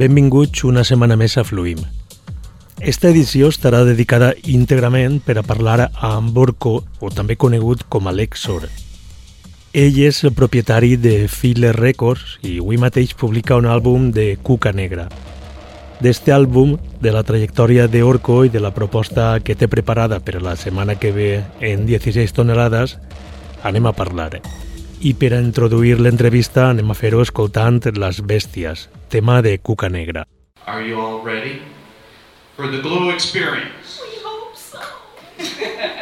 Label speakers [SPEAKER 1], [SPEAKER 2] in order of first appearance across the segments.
[SPEAKER 1] Benvinguts una setmana més a Fluim. Esta edició estarà dedicada íntegrament per a parlar amb Borco, o també conegut com Alexor. Ell és el propietari de Filler Records i avui mateix publica un àlbum de Cuca Negra. D'este àlbum, de la trajectòria de Orco i de la proposta que té preparada per la setmana que ve en 16 tonelades, anem a parlar. I per a introduir l'entrevista anem a fer-ho escoltant Les Bèsties, tema de Cuca Negra.
[SPEAKER 2] Are you all ready for the Glue Experience?
[SPEAKER 3] We hope so.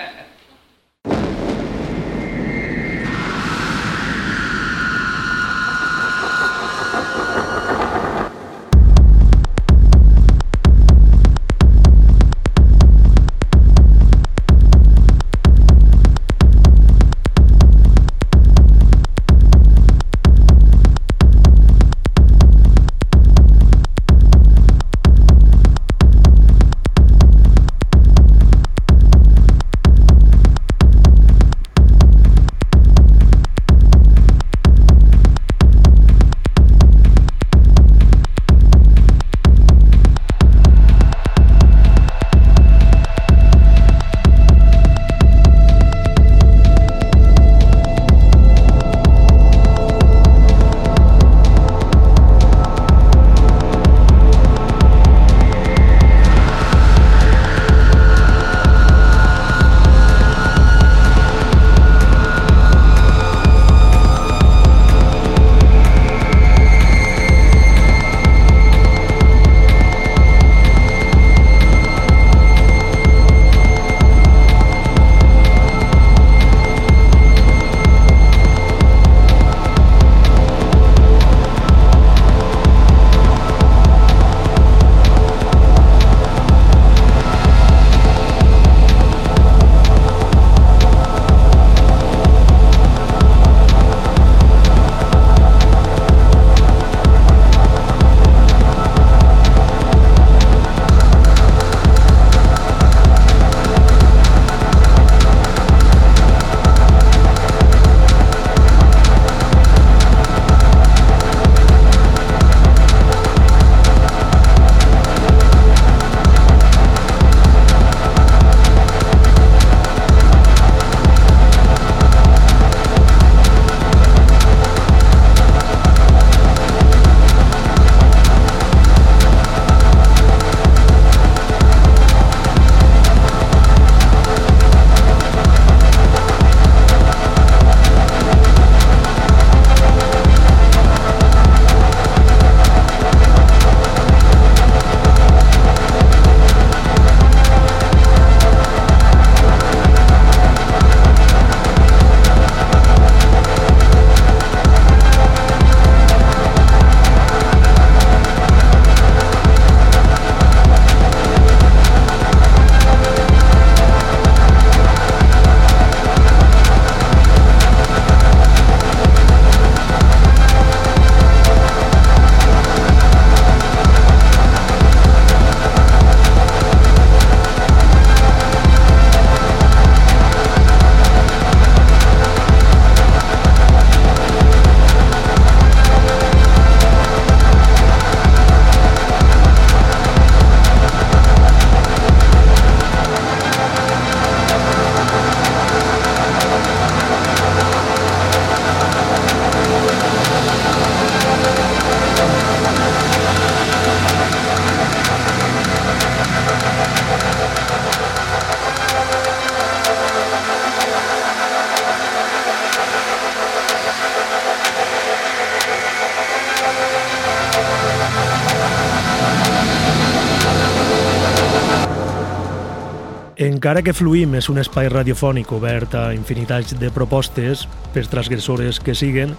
[SPEAKER 1] Encara que Fluïm és un espai radiofònic obert a infinitats de propostes, per transgressores que siguen,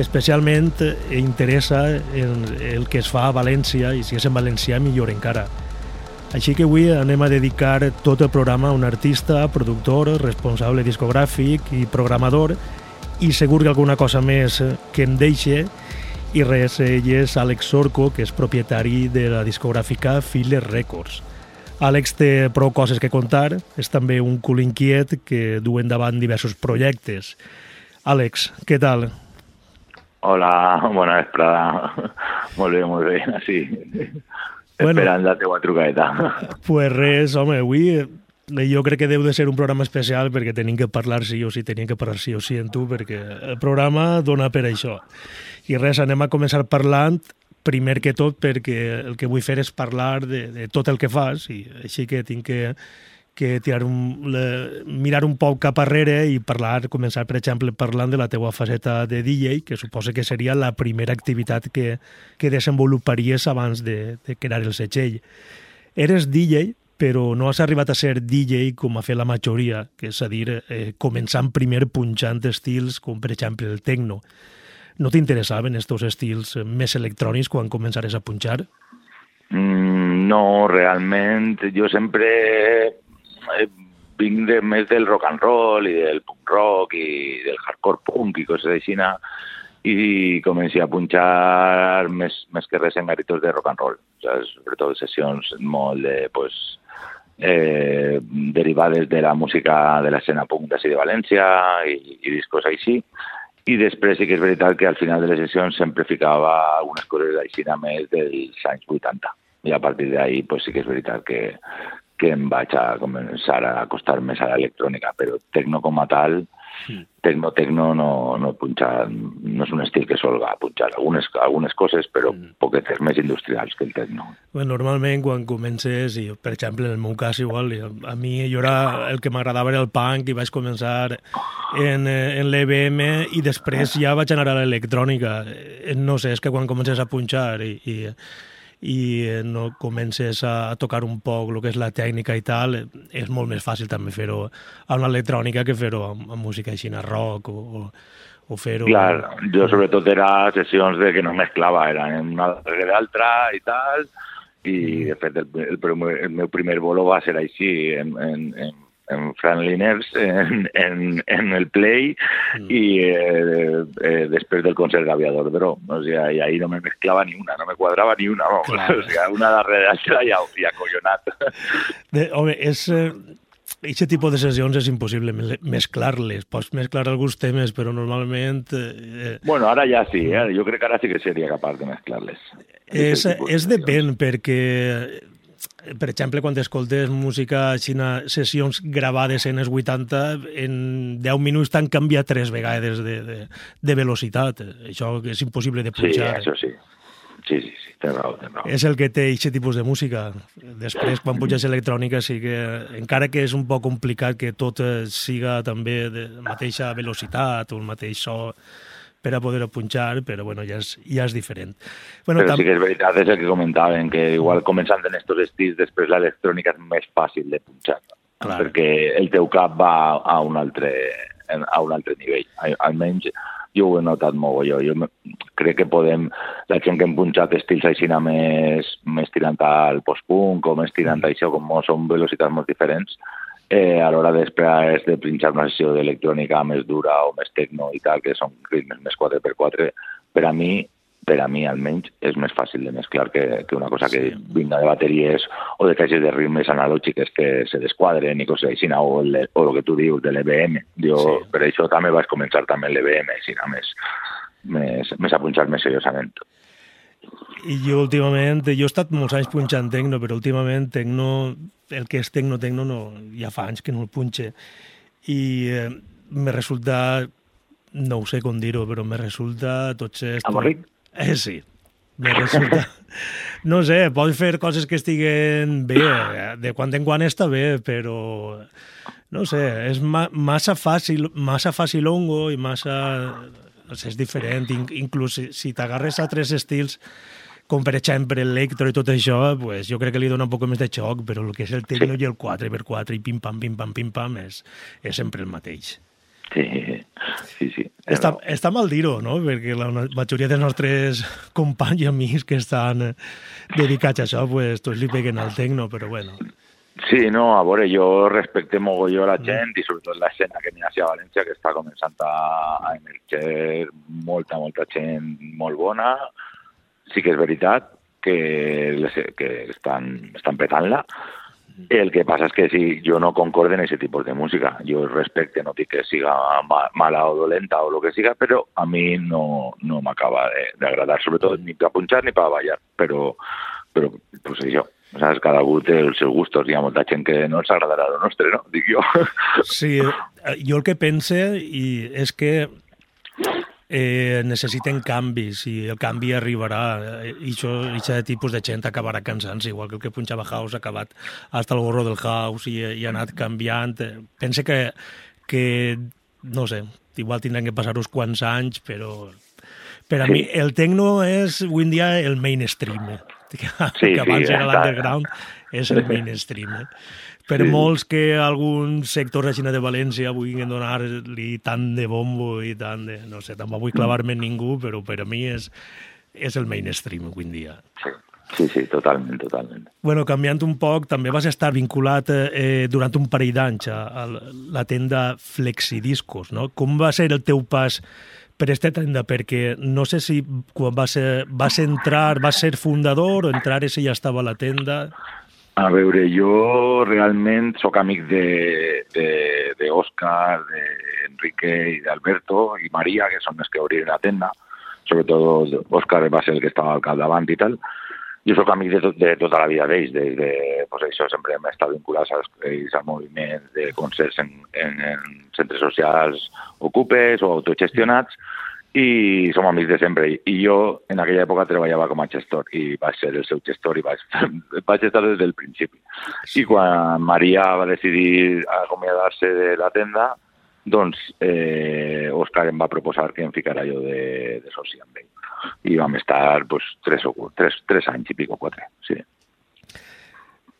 [SPEAKER 1] especialment interessa el, el que es fa a València i si és en valencià millor encara. Així que avui anem a dedicar tot el programa a un artista, productor, responsable discogràfic i programador i segur que alguna cosa més que em deixe i res, ell és Àlex Sorco, que és propietari de la discogràfica Filler Records. Àlex té prou coses que contar, és també un cul inquiet que du endavant diversos projectes. Àlex, què tal?
[SPEAKER 3] Hola, bona vesprada. molt bé, molt bé, sí. Bueno, Esperant la teua trucadeta.
[SPEAKER 1] Pues res, home, avui eh, jo crec que deu de ser un programa especial perquè tenim que parlar sí o sí, tenim que parlar sí o sí en tu, perquè el programa dona per això. I res, anem a començar parlant primer que tot perquè el que vull fer és parlar de, de tot el que fas i així que tinc que, que tirar un, le, mirar un poc cap arrere i parlar, començar, per exemple, parlant de la teua faceta de DJ, que suposa que seria la primera activitat que, que desenvoluparies abans de, de crear el setxell. Eres DJ, però no has arribat a ser DJ com ha fet la majoria, que és a dir, eh, començant primer punxant estils com, per exemple, el techno. No t'interessaven aquests estils més electrònics quan començares a punxar?
[SPEAKER 3] Mm, no, realment, jo sempre eh, vinc de, més del rock and roll i del punk rock i del hardcore punk i coses així, i comencé a punxar més, més que res en garitos de rock and roll, saps? sobretot sessions molt de, pues, eh, derivades de la música de l'escena punk d'ací de València i, i discos així, i després sí que és veritat que al final de les sessions sempre ficava algunes coses així més dels anys 80. I a partir d'ahí pues, sí que és veritat que, que em vaig a començar a acostar més a l'electrònica, però tecno com a tal. Tecno, tecno no, no punxar, no és un estil que solga punxar algunes, algunes coses, però mm. poquetes més industrials que el tecno.
[SPEAKER 1] Bueno, normalment quan comences, i per exemple en el meu cas igual, a mi jo era el que m'agradava era el punk i vaig començar en, eh, en l'EBM i després ja vaig anar a l'electrònica. Eh, no sé, és que quan comences a punxar i, i i no comences a tocar un poc el que és la tècnica i tal, és molt més fàcil també fer-ho amb l'electrònica que fer-ho amb, amb música així, rock o, o, o fer-ho...
[SPEAKER 3] Clar, jo sobretot era sessions de que no mesclava, era una darrere l'altra i tal, i mm. de fet el, el, el meu primer bolo va ser així, en, en, en en Franliners en, en, en el Play mm. y eh, eh, después del concert d'Aviador Dro. O sea, y ahí no me mezclava ni una, no me cuadrava ni una, vamos. Claro. O sea, una darrere l'altra i, i acollonat.
[SPEAKER 1] De, home, és... Eh... Aquest tipus de sessions és impossible mesclar-les. Pots mesclar alguns temes, però normalment...
[SPEAKER 3] Eh... Bueno, ara ja sí, eh? jo crec que ara sí que seria capaç de mesclar-les.
[SPEAKER 1] És, és depèn, perquè per exemple, quan escoltes música xina, sessions gravades en els 80, en 10 minuts t'han canviat tres vegades de, de, de velocitat. Això és impossible de punxar.
[SPEAKER 3] Sí, això sí. Sí, sí, sí, té raó, té raó.
[SPEAKER 1] És el que té aquest tipus de música. Després, quan puges electrònica, sí que, encara que és un poc complicat que tot siga també de mateixa velocitat o el mateix so, per a poder punxar, però bueno, ja és, ja és diferent. Bueno,
[SPEAKER 3] però sí que és veritat, és el que comentaven, que igual començant en estos estils, després l'electrònica és més fàcil de punxar, Clar. perquè el teu cap va a un altre, a un altre nivell. Almenys jo ho he notat molt, jo, jo crec que podem, la gent que hem punxat estils així més, més tirant al post-punk o més tirant mm. a això, com són velocitats molt diferents, eh, a l'hora després de pinxar una sessió d'electrònica més dura o més tecno i tal, que són ritmes més 4x4, per a mi per a mi almenys és més fàcil de mesclar que, que una cosa que vinga de bateries o de caixes de ritmes analògiques que se desquadren i coses així, o el, o el que tu dius de l'EBM. Jo sí. per això també vaig començar també l'EBM, així, més, més, més a punxar més seriosament.
[SPEAKER 1] I jo últimament, jo he estat molts anys punxant tecno, però últimament tecno, el que és tecno, tecno, no, ja fa anys que no el punxe. I eh, me resulta, no ho sé com dir-ho, però me resulta tot esto...
[SPEAKER 3] Avorrit?
[SPEAKER 1] Eh, sí. Me resulta... no sé, pots fer coses que estiguen bé, de quan en quan està bé, però no sé, és ma massa fàcil, massa facilongo i massa és diferent, inclús si, si t'agarres a tres estils com per exemple l'electro i tot això, pues, jo crec que li dona un poc més de xoc, però el que és el tecno i el 4x4 i pim-pam, pim-pam, pim-pam és, és sempre el mateix.
[SPEAKER 3] Sí, sí, sí.
[SPEAKER 1] Està, està mal dir-ho, no? Perquè la majoria dels nostres companys i amics que estan dedicats a això, pues, tots li peguen al tecno, però bueno.
[SPEAKER 3] Sí, no, a veure, jo respecte mogolló a la gent i sobretot l'escena que n'hi ha a València que està començant a, emerger molta, molta gent molt bona. Sí que és veritat que, les, que estan, estan petant-la, El que passa és que si jo no concorde en aquest tipus de música. Jo respecte, no dic que siga mala o dolenta o el que siga, però a mi no, no m'acaba d'agradar, sobretot ni per punxar ni per ballar. Però, però pues això, saps? Cada algú té els seus gustos. Hi ha molta gent que no els agradarà el nostre, no? Dic jo.
[SPEAKER 1] Sí, eh, jo el que pense i és que eh, necessiten canvis i el canvi arribarà eh, i això, això tipus de gent acabarà cansant-se, igual que el que punxava House ha acabat hasta el gorro del House i, i ha anat canviant. Pense que, que no sé, igual tindran que passar uns quants anys, però per a mi el tecno és avui en dia el mainstream. Eh? Que,
[SPEAKER 3] sí,
[SPEAKER 1] que abans
[SPEAKER 3] sí,
[SPEAKER 1] era l'underground, és el mainstream. Eh? per sí. molts que alguns sectors així de València vulguin donar-li tant de bombo i tant de... No sé, tampoc vull clavar-me en ningú, però per a mi és, és el mainstream avui en dia.
[SPEAKER 3] Sí. Sí, sí, totalment, totalment.
[SPEAKER 1] Bueno, canviant un poc, també vas estar vinculat eh, durant un parell d'anys a, a la tenda Flexidiscos, no? Com va ser el teu pas per aquesta tenda? Perquè no sé si quan vas, vas entrar, vas ser fundador o entrar i ja estava a la tenda...
[SPEAKER 3] A veure, jo realment sóc amic d'Òscar, d'Enrique i d'Alberto i Maria, que són els que obriren la tenda. Sobretot Òscar va ser el que estava al capdavant i tal. Jo sóc amic de, tot, de tota la vida d'ells, des de, pues això sempre hem estat vinculats als, al moviment de concerts en, en, en centres socials ocupes o autogestionats, i som amics de sempre. I jo en aquella època treballava com a gestor i vaig ser el seu gestor i vaig, vaig estar des del principi. I quan Maria va decidir acomiadar-se de la tenda, doncs eh, Òscar em va proposar que em ficara jo de, de soci amb ell. I vam estar pues, tres, o, tres, tres anys i pico, quatre, sí.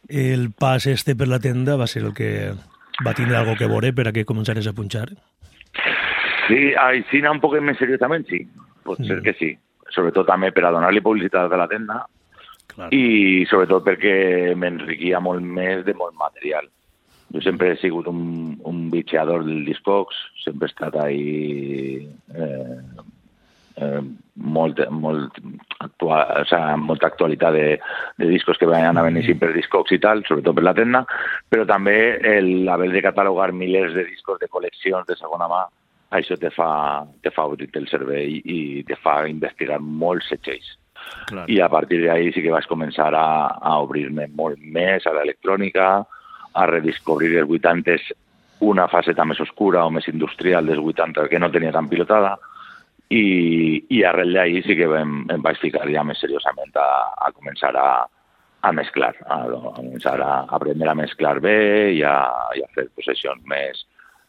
[SPEAKER 1] El pas este per la tenda va ser el que va tindre algo que veure per a que començares a punxar?
[SPEAKER 3] Sí, així un poc més seriosament, sí. Pot ser que sí. Sobretot també per a donar-li publicitat a la tenda Clar. i sobretot perquè m'enriquia molt més de molt material. Jo sempre he sigut un, un bitxeador del Discogs, sempre he estat ahí eh, eh, molt, molt actual, o sea, molta actualitat de, de discos que van a venir mm. per Discogs i tal, sobretot per la tenda, però també el haver de catalogar milers de discos de col·leccions de segona mà això te fa, te fa obrir el cervell i te fa investigar molts setxells. Clar. I a partir d'ahí sí que vaig començar a, a obrir-me molt més a l'electrònica, a redescobrir els 80 una faceta més oscura o més industrial dels 80 que no tenia tan pilotada i, i arrel d'ahir sí que em, em vaig ficar ja més seriosament a, a començar a, a mesclar, a, a començar a aprendre a mesclar bé i a, i a fer possessions més,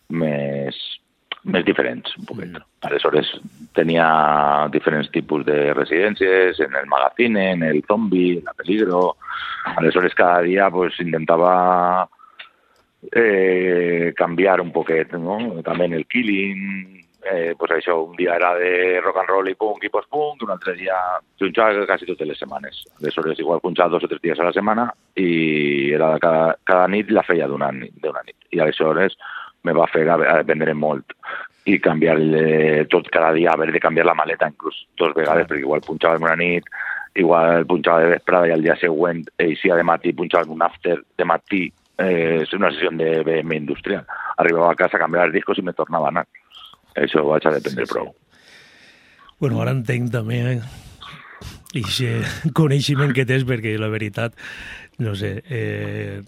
[SPEAKER 3] més, més diferents, un poquet. Mm. Aleshores, tenia diferents tipus de residències, en el magazine, en el zombi, en la peligro. Aleshores, cada dia pues, intentava eh, canviar un poquet, no? També en el killing, eh, pues això, un dia era de rock and roll i punk i post-punk, un altre dia punxava quasi totes les setmanes. Aleshores, igual punxava dos o tres dies a la setmana i era cada, cada nit la feia d'una nit, nit. I aleshores me va fer aprendre molt i canviar tot cada dia, haver de canviar la maleta inclús dos vegades, perquè igual punxava una nit, igual punxava de vesprada i al dia següent eixia de matí, punxava un after de matí, eh, és una sessió de BM industrial. Arribava a casa, canviava els discos i me tornava a anar. Això ho vaig a dependre sí, sí. prou.
[SPEAKER 1] Bueno, ara entenc també eh? i coneixement que tens, perquè la veritat, no sé, eh,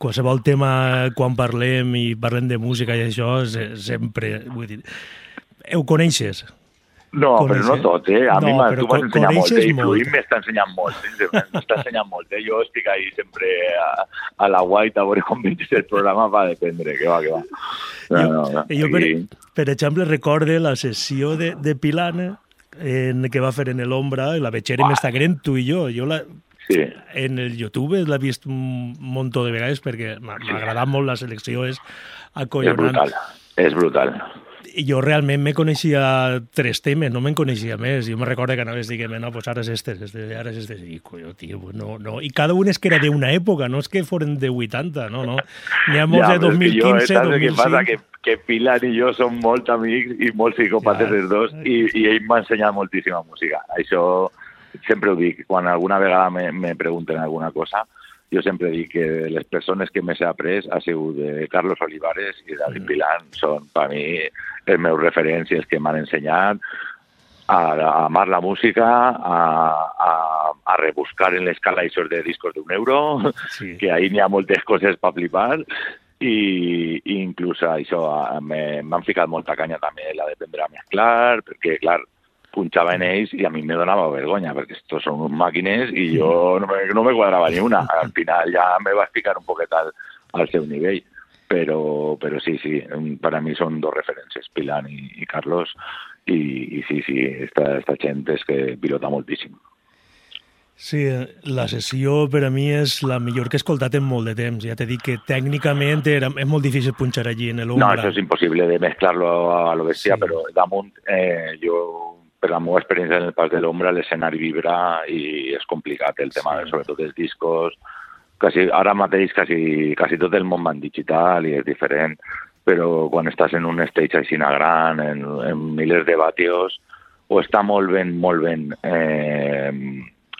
[SPEAKER 1] qualsevol tema, quan parlem i parlem de música i això, sempre, vull dir, ho coneixes?
[SPEAKER 3] No, però no tot, eh? A no, mi tu m'has ensenyat molt, eh? I Fluïm m'està ensenyant molt, eh? m'està ensenyant molt, eh? Jo estic ahí sempre a, a la guaita a veure com veig el programa va dependre, que va, que va.
[SPEAKER 1] No, jo, no, no. jo per, per exemple, recorde la sessió de, de Pilana en, que va fer en l'Ombra, la veig està grent tu i jo. Jo la, Sí. En el YouTube l'he vist un munt de vegades perquè m'ha sí. agradat molt la selecció, és acollonant.
[SPEAKER 3] És brutal, és brutal.
[SPEAKER 1] Jo realment me coneixia tres temes, no me'n coneixia més. Jo me recordo que anaves dient, no, pues ara és este, este ara és este. I, colló, tio, no, no. I cada un és que era d'una època, no és que foren de 80, no, no. N'hi ha molts ja, de 2015, jo, 2005. Que passa
[SPEAKER 3] que, que Pilar i jo som molt amics i molt psicòpates ja. els dos i, i ell m'ha ensenyat moltíssima música. Això sempre ho dic, quan alguna vegada me, me pregunten alguna cosa, jo sempre dic que les persones que més he après ha sigut de Carlos Olivares i David mm. Pilan. Són, per mi, els meus referents i els que m'han ensenyat a, a amar la música, a, a, a rebuscar en l'escala això de discos d'un euro, sí. que ahí n'hi ha moltes coses per flipar, i, i inclús això m'han ficat molta canya també la d'aprendre a mesclar, perquè, clar, punxava en ells i a mi me donava vergonya, perquè estos són màquines i jo no me, no me quadrava ni una. Al final ja me va ficar un poquet al, al seu nivell. Però, però sí, sí, per a mi són dos referències, Pilan i, i Carlos, i, i sí, sí, esta, esta gent és que pilota moltíssim.
[SPEAKER 1] Sí, la sessió per a mi és la millor que he escoltat en molt de temps. Ja t'he dit que tècnicament era, és molt difícil punxar allí en l'ombra.
[SPEAKER 3] No, això és impossible de mezclar-lo a lo bestia, sí. però damunt eh, jo per la meva experiència en el Pas de l'Ombra, l'escenari vibra i és complicat el tema, sí. sobretot els discos. Quasi, ara mateix quasi, quasi tot el món va en digital i és diferent, però quan estàs en un stage així gran, en, en milers de vatios, o està molt ben, molt ben, eh,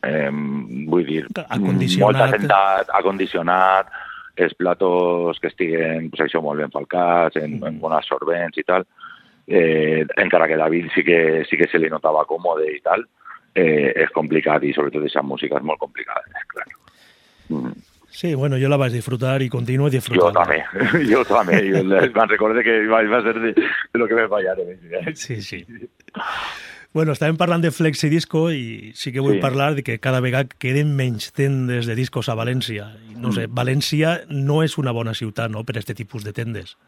[SPEAKER 3] eh, vull dir, molt assentat, acondicionat, els platos que estiguen pues, això, molt ben falcats, en, en bons absorbents i tal, eh, encara que David sí que, sí que se li notava còmode i tal, eh, és complicat i sobretot aquesta música és molt complicada, és clar.
[SPEAKER 1] Mm. Sí, bueno, jo la vaig disfrutar i continuo disfrutant.
[SPEAKER 3] Jo també, jo també. Jo me'n recordo que va, va ser de, de lo que me fallaron.
[SPEAKER 1] Eh? Sí, sí. Bueno, estàvem parlant de flexidisco i sí que vull sí. parlar de que cada vegada queden menys tendes de discos a València. No sé. València no és una bona ciutat no, per a aquest tipus de tendes.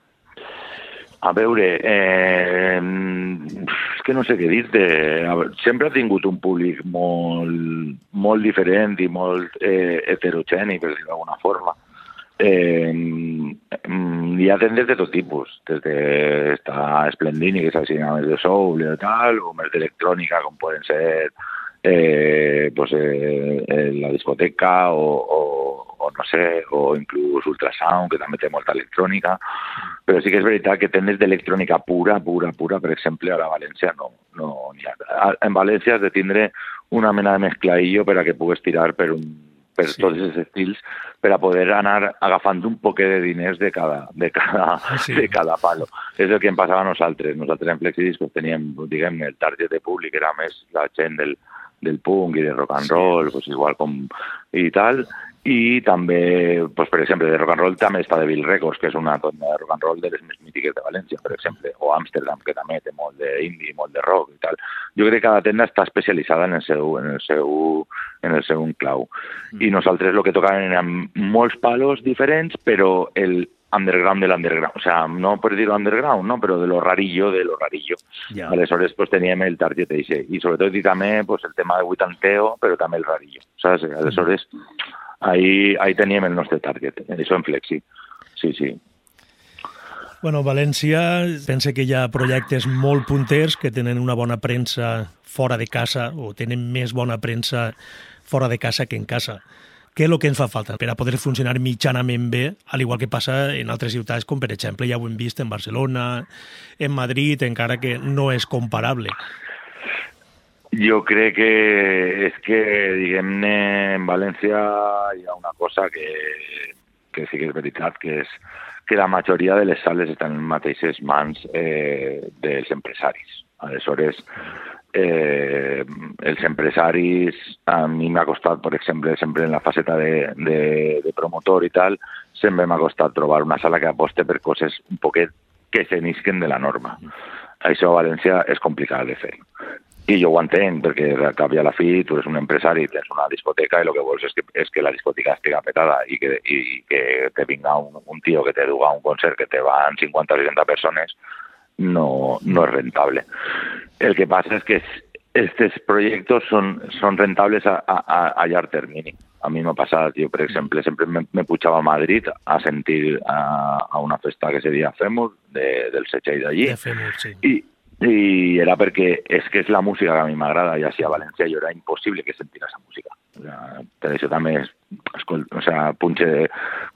[SPEAKER 3] A veure, eh, és que no sé què dir-te. Sempre ha tingut un públic molt, molt diferent i molt eh, heterogeni, per dir d'alguna forma. Eh, hi ha tendes de tot tipus, des de està Splendini, que és així més de soul i tal, o més d'electrònica, com poden ser eh, pues, eh, eh, la discoteca o, o, o no sé, o inclús Ultrasound, que també té molta electrònica, però sí que és veritat que tendes d'electrònica pura, pura, pura, per exemple, a la València no, no n'hi ha. En València has de tindre una mena de mesclaillo per a que pugues tirar per un per sí. tots els estils per a poder anar agafant un poquet de diners de cada, de cada, sí. de cada palo. És el que em passava a nosaltres. Nosaltres en Flexidiscos teníem, diguem, el target de públic era més la gent del, del punk i de rock and roll, sí. pues igual com i tal, i també, pues, per exemple, de rock and roll també està Devil Records, que és una tenda de rock and roll de les més mítiques de València, per exemple, o Amsterdam, que també té molt d'indie, molt de rock i tal. Jo crec que cada tenda està especialitzada en el seu, en el seu, en el seu clau. Mm. I nosaltres el que tocàvem eren molts palos diferents, però el, underground del underground, o sea, no per dir underground, no, però de lo rarillo, de lo rarillo. Yeah. Aleshores, pues teníem el target ese. I sobretot i també pues, el tema de vuitanteo, però també el rarillo, saps? Aleshores, ahí, ahí teníem el nostre target, això en Flexi. Sí, sí.
[SPEAKER 1] Bueno, València pensa que hi ha projectes molt punters que tenen una bona premsa fora de casa o tenen més bona premsa fora de casa que en casa. Què és el que ens fa falta per a poder funcionar mitjanament bé, al igual que passa en altres ciutats, com per exemple ja ho hem vist en Barcelona, en Madrid, encara que no és comparable?
[SPEAKER 3] Jo crec que és que, diguem-ne, en València hi ha una cosa que, que sí que és veritat, que és que la majoria de les sales estan en mateixes mans eh, dels empresaris. Aleshores, eh, els empresaris, a mi m'ha costat, per exemple, sempre en la faceta de, de, de promotor i tal, sempre m'ha costat trobar una sala que aposte per coses un poquet que se nisquen de la norma. Això a València és complicat de fer. I jo ho entenc, perquè al cap i a la fi tu eres un empresari, tens una discoteca i el que vols és que, és que la discoteca estigui petada i que, i que te vinga un, un tio que te duga un concert que te van 50 o 60 persones no, no es rentable. El que pasa es que estos proyectos son, son rentables a, a, a llarg termini. A mi m'ha passat, jo, per exemple, sempre me, me pujava a Madrid a sentir a, a una festa que se deia Femur, de, del Setxell d'allí.
[SPEAKER 1] De Femur, sí.
[SPEAKER 3] I, i era perquè és que és la música que a mi m'agrada i així a València jo era impossible que sentira esa música. O sea, per això també és, o sea, punxe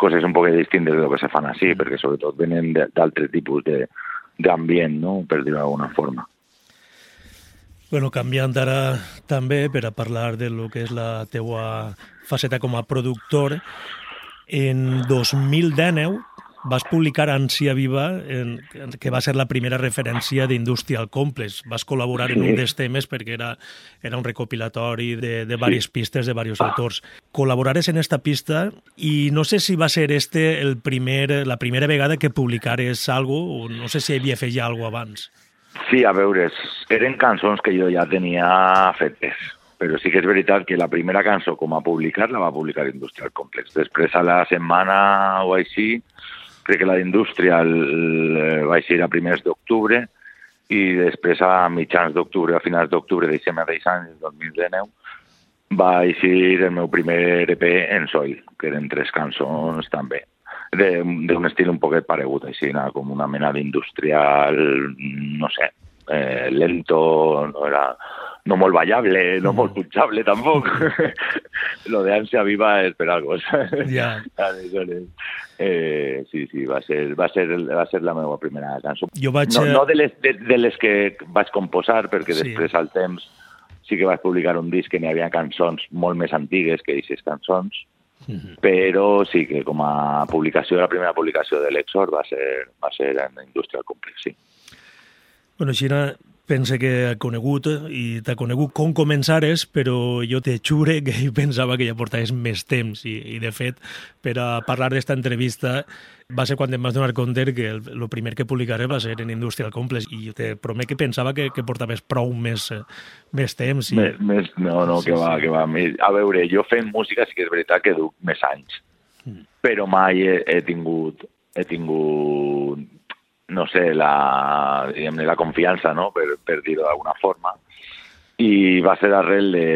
[SPEAKER 3] coses un poc distintes de lo que se fan així, mm. perquè sobretot venen d'altres tipus de, d'ambient, no? per dir-ho d'alguna forma.
[SPEAKER 1] Bueno, canviant ara també per a parlar de lo que és la teua faceta com a productor, en 2019 vas publicar Ansia Viva, en, que va ser la primera referència d'Industrial Complex. Vas col·laborar sí. en un dels temes perquè era, era un recopilatori de, de diverses sí. pistes de diversos autors. Col·laborares en esta pista i no sé si va ser este el primer, la primera vegada que publicares algo o no sé si havia fet ja alguna abans.
[SPEAKER 3] Sí, a veure, eren cançons que jo ja tenia fetes, però sí que és veritat que la primera cançó com a publicar la va publicar Industrial Complex. Després, a la setmana o així, crec que la d'indústria va ser a primers d'octubre i després a mitjans d'octubre, a finals d'octubre d'aquest mateix any, 2019, va eixir el meu primer EP en Soil, que eren tres cançons també, d'un estil un poquet paregut, així, com una mena d'industrial, no sé, eh, lento, no era no molt ballable, no mm. molt punxable tampoc. Lo de Ansia Viva és per algo,
[SPEAKER 1] Ja.
[SPEAKER 3] eh, sí, sí, va ser, va, ser, va ser la meva primera cançó.
[SPEAKER 1] Jo vaig...
[SPEAKER 3] No, no de, les, de, de les que vaig composar, perquè sí. després al temps sí que vaig publicar un disc que n'hi havia cançons molt més antigues que aquestes cançons, mm -hmm. però sí que com a publicació, la primera publicació de l'Exor va ser, va ser en Industrial Complex, sí.
[SPEAKER 1] Bueno, Xina, pense que ha conegut i t'ha conegut com començares, però jo te xure que pensava que ja portaves més temps i, i de fet, per a parlar d'esta entrevista va ser quan em vas donar compte que el, el primer que publicaré va ser en Industrial Complex i jo te promet que pensava que, que portaves prou més, més temps. I...
[SPEAKER 3] Més, més, no, no, sí, que va, sí. que va. A veure, jo fent música sí que és veritat que duc més anys, mm. però mai he, he tingut he tingut no sé, la, la confiança, no?, per, per dir-ho d'alguna forma. I va ser arrel de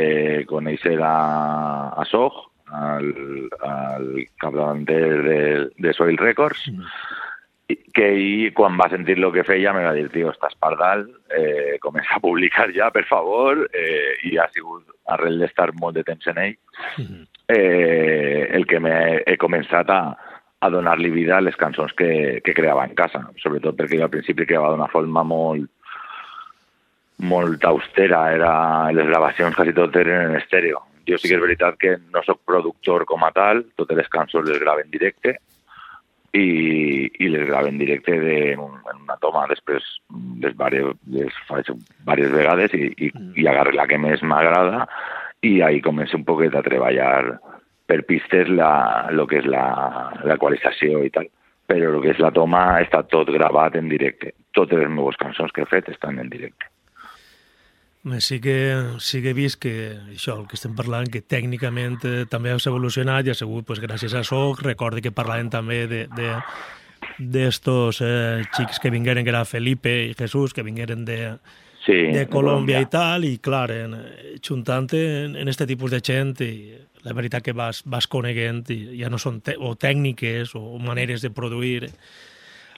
[SPEAKER 3] conèixer a, a Sog, el, el capdavanter de, de Soil Records, mm. que ell, quan va sentir el que feia, me va dir, tio, estàs pardal, eh, comença a publicar ja, per favor, eh, i ha sigut arrel d'estar molt de temps en ell, mm. eh, el que he començat a, a donar-li vida a les cançons que, que creava en casa, sobretot perquè al principi creava d'una forma molt molt austera, era, les gravacions quasi tot eren en estèreo. Jo sí que és veritat que no sóc productor com a tal, totes les cançons les gravo en directe i, i les gravo en directe de, en, una toma, després les, varies, les faig diverses vegades i, i, i agarro la que més m'agrada i ahí començo un poquet a treballar per pistes la, lo que és l'equalització i tal, però el que és la toma està tot gravat en directe. Totes les meves cançons que he fet estan en directe.
[SPEAKER 1] Sí que, sí que he vist que això, el que estem parlant, que tècnicament eh, també has evolucionat i ha sigut pues, gràcies a això. Recordo que parlàvem també de, de, d'estos eh, xics que vingueren, que era Felipe i Jesús, que vingueren de, sí, de Colòmbia i tal, i clar, en, juntant en, en este tipus de gent i la veritat que vas, vas coneguent i ja no són te o tècniques o maneres de produir.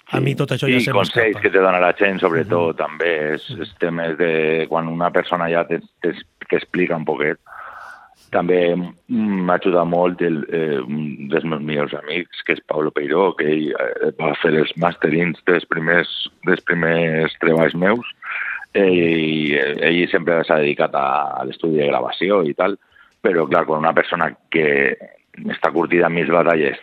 [SPEAKER 1] A sí, mi tot això ja se m'escapa.
[SPEAKER 3] I consells que te dona la gent, sobretot, mm -hmm. també, és, és temes de quan una persona ja t'explica un poquet. També m'ha ajudat molt el, eh, un dels meus millors amics, que és Pablo Peiró, que ell eh, va fer els masterings dels primers, dels primers treballs meus, eh, i ell sempre s'ha dedicat a, a l'estudi de gravació i tal, però clar, quan una persona que està curtida en mis batalles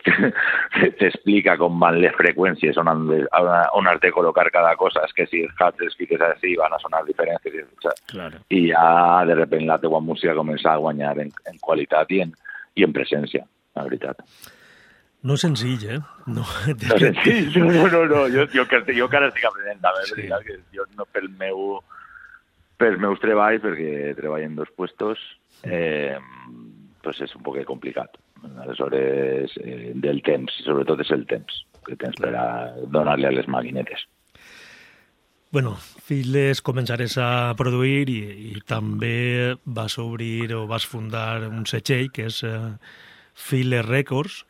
[SPEAKER 3] t'explica com van les freqüències, on, han de, col·locar cada cosa, és que si els hats els fiques així van a sonar diferents,
[SPEAKER 1] claro.
[SPEAKER 3] i ja de repente la teua música comença a guanyar en, en qualitat i en, i en presència, la veritat.
[SPEAKER 1] No és senzill, eh?
[SPEAKER 3] No, no senzill, no, no, no. Jo, jo, jo, jo encara estic aprenent, també, sí. que jo no pel meu, pels meus treballs, perquè treballo en dos puestos, eh, pues és un poc complicat. Aleshores, eh, del temps, sobretot és el temps que tens per a donar-li a les maquinetes.
[SPEAKER 1] Bueno, Files començares a produir i, i també vas obrir o vas fundar un setxell que és eh, Files Records.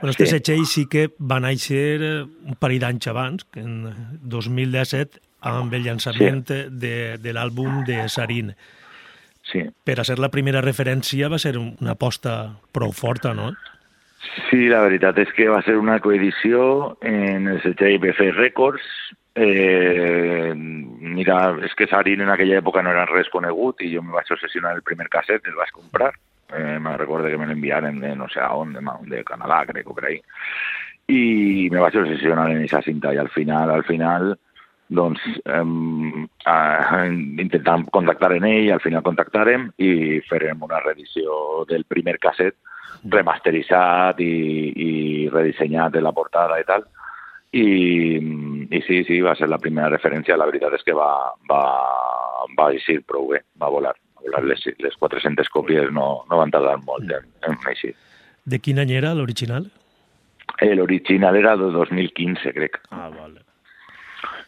[SPEAKER 1] Bueno, este sí. setxell sí que va néixer un parell d'anys abans, que en 2017, amb el llançament sí. de, de l'àlbum de Sarin.
[SPEAKER 3] Sí.
[SPEAKER 1] Per a ser la primera referència va ser una aposta prou forta, no?
[SPEAKER 3] Sí, la veritat és que va ser una coedició en el setge IPF Records Eh, mira, és que Sarin en aquella època no era res conegut i jo me vaig obsessionar el primer casset, el vaig comprar. Eh, me recordo que me l'enviaren de no sé a on, de, de Canadà, crec, o per ahí. I me vaig obsessionar en aquesta cinta i al final, al final, doncs eh, eh, intentant contactar en ell, al final contactarem i farem una reedició del primer casset remasteritzat i, i redissenyat de la portada i tal. I, i sí, sí, va ser la primera referència. La veritat és que va, va, va eixir prou bé, va volar. Va volar les, les 400 còpies no, no van tardar molt en, en eixir.
[SPEAKER 1] De quin any era l'original?
[SPEAKER 3] L'original era de 2015, crec.
[SPEAKER 1] Ah, vale.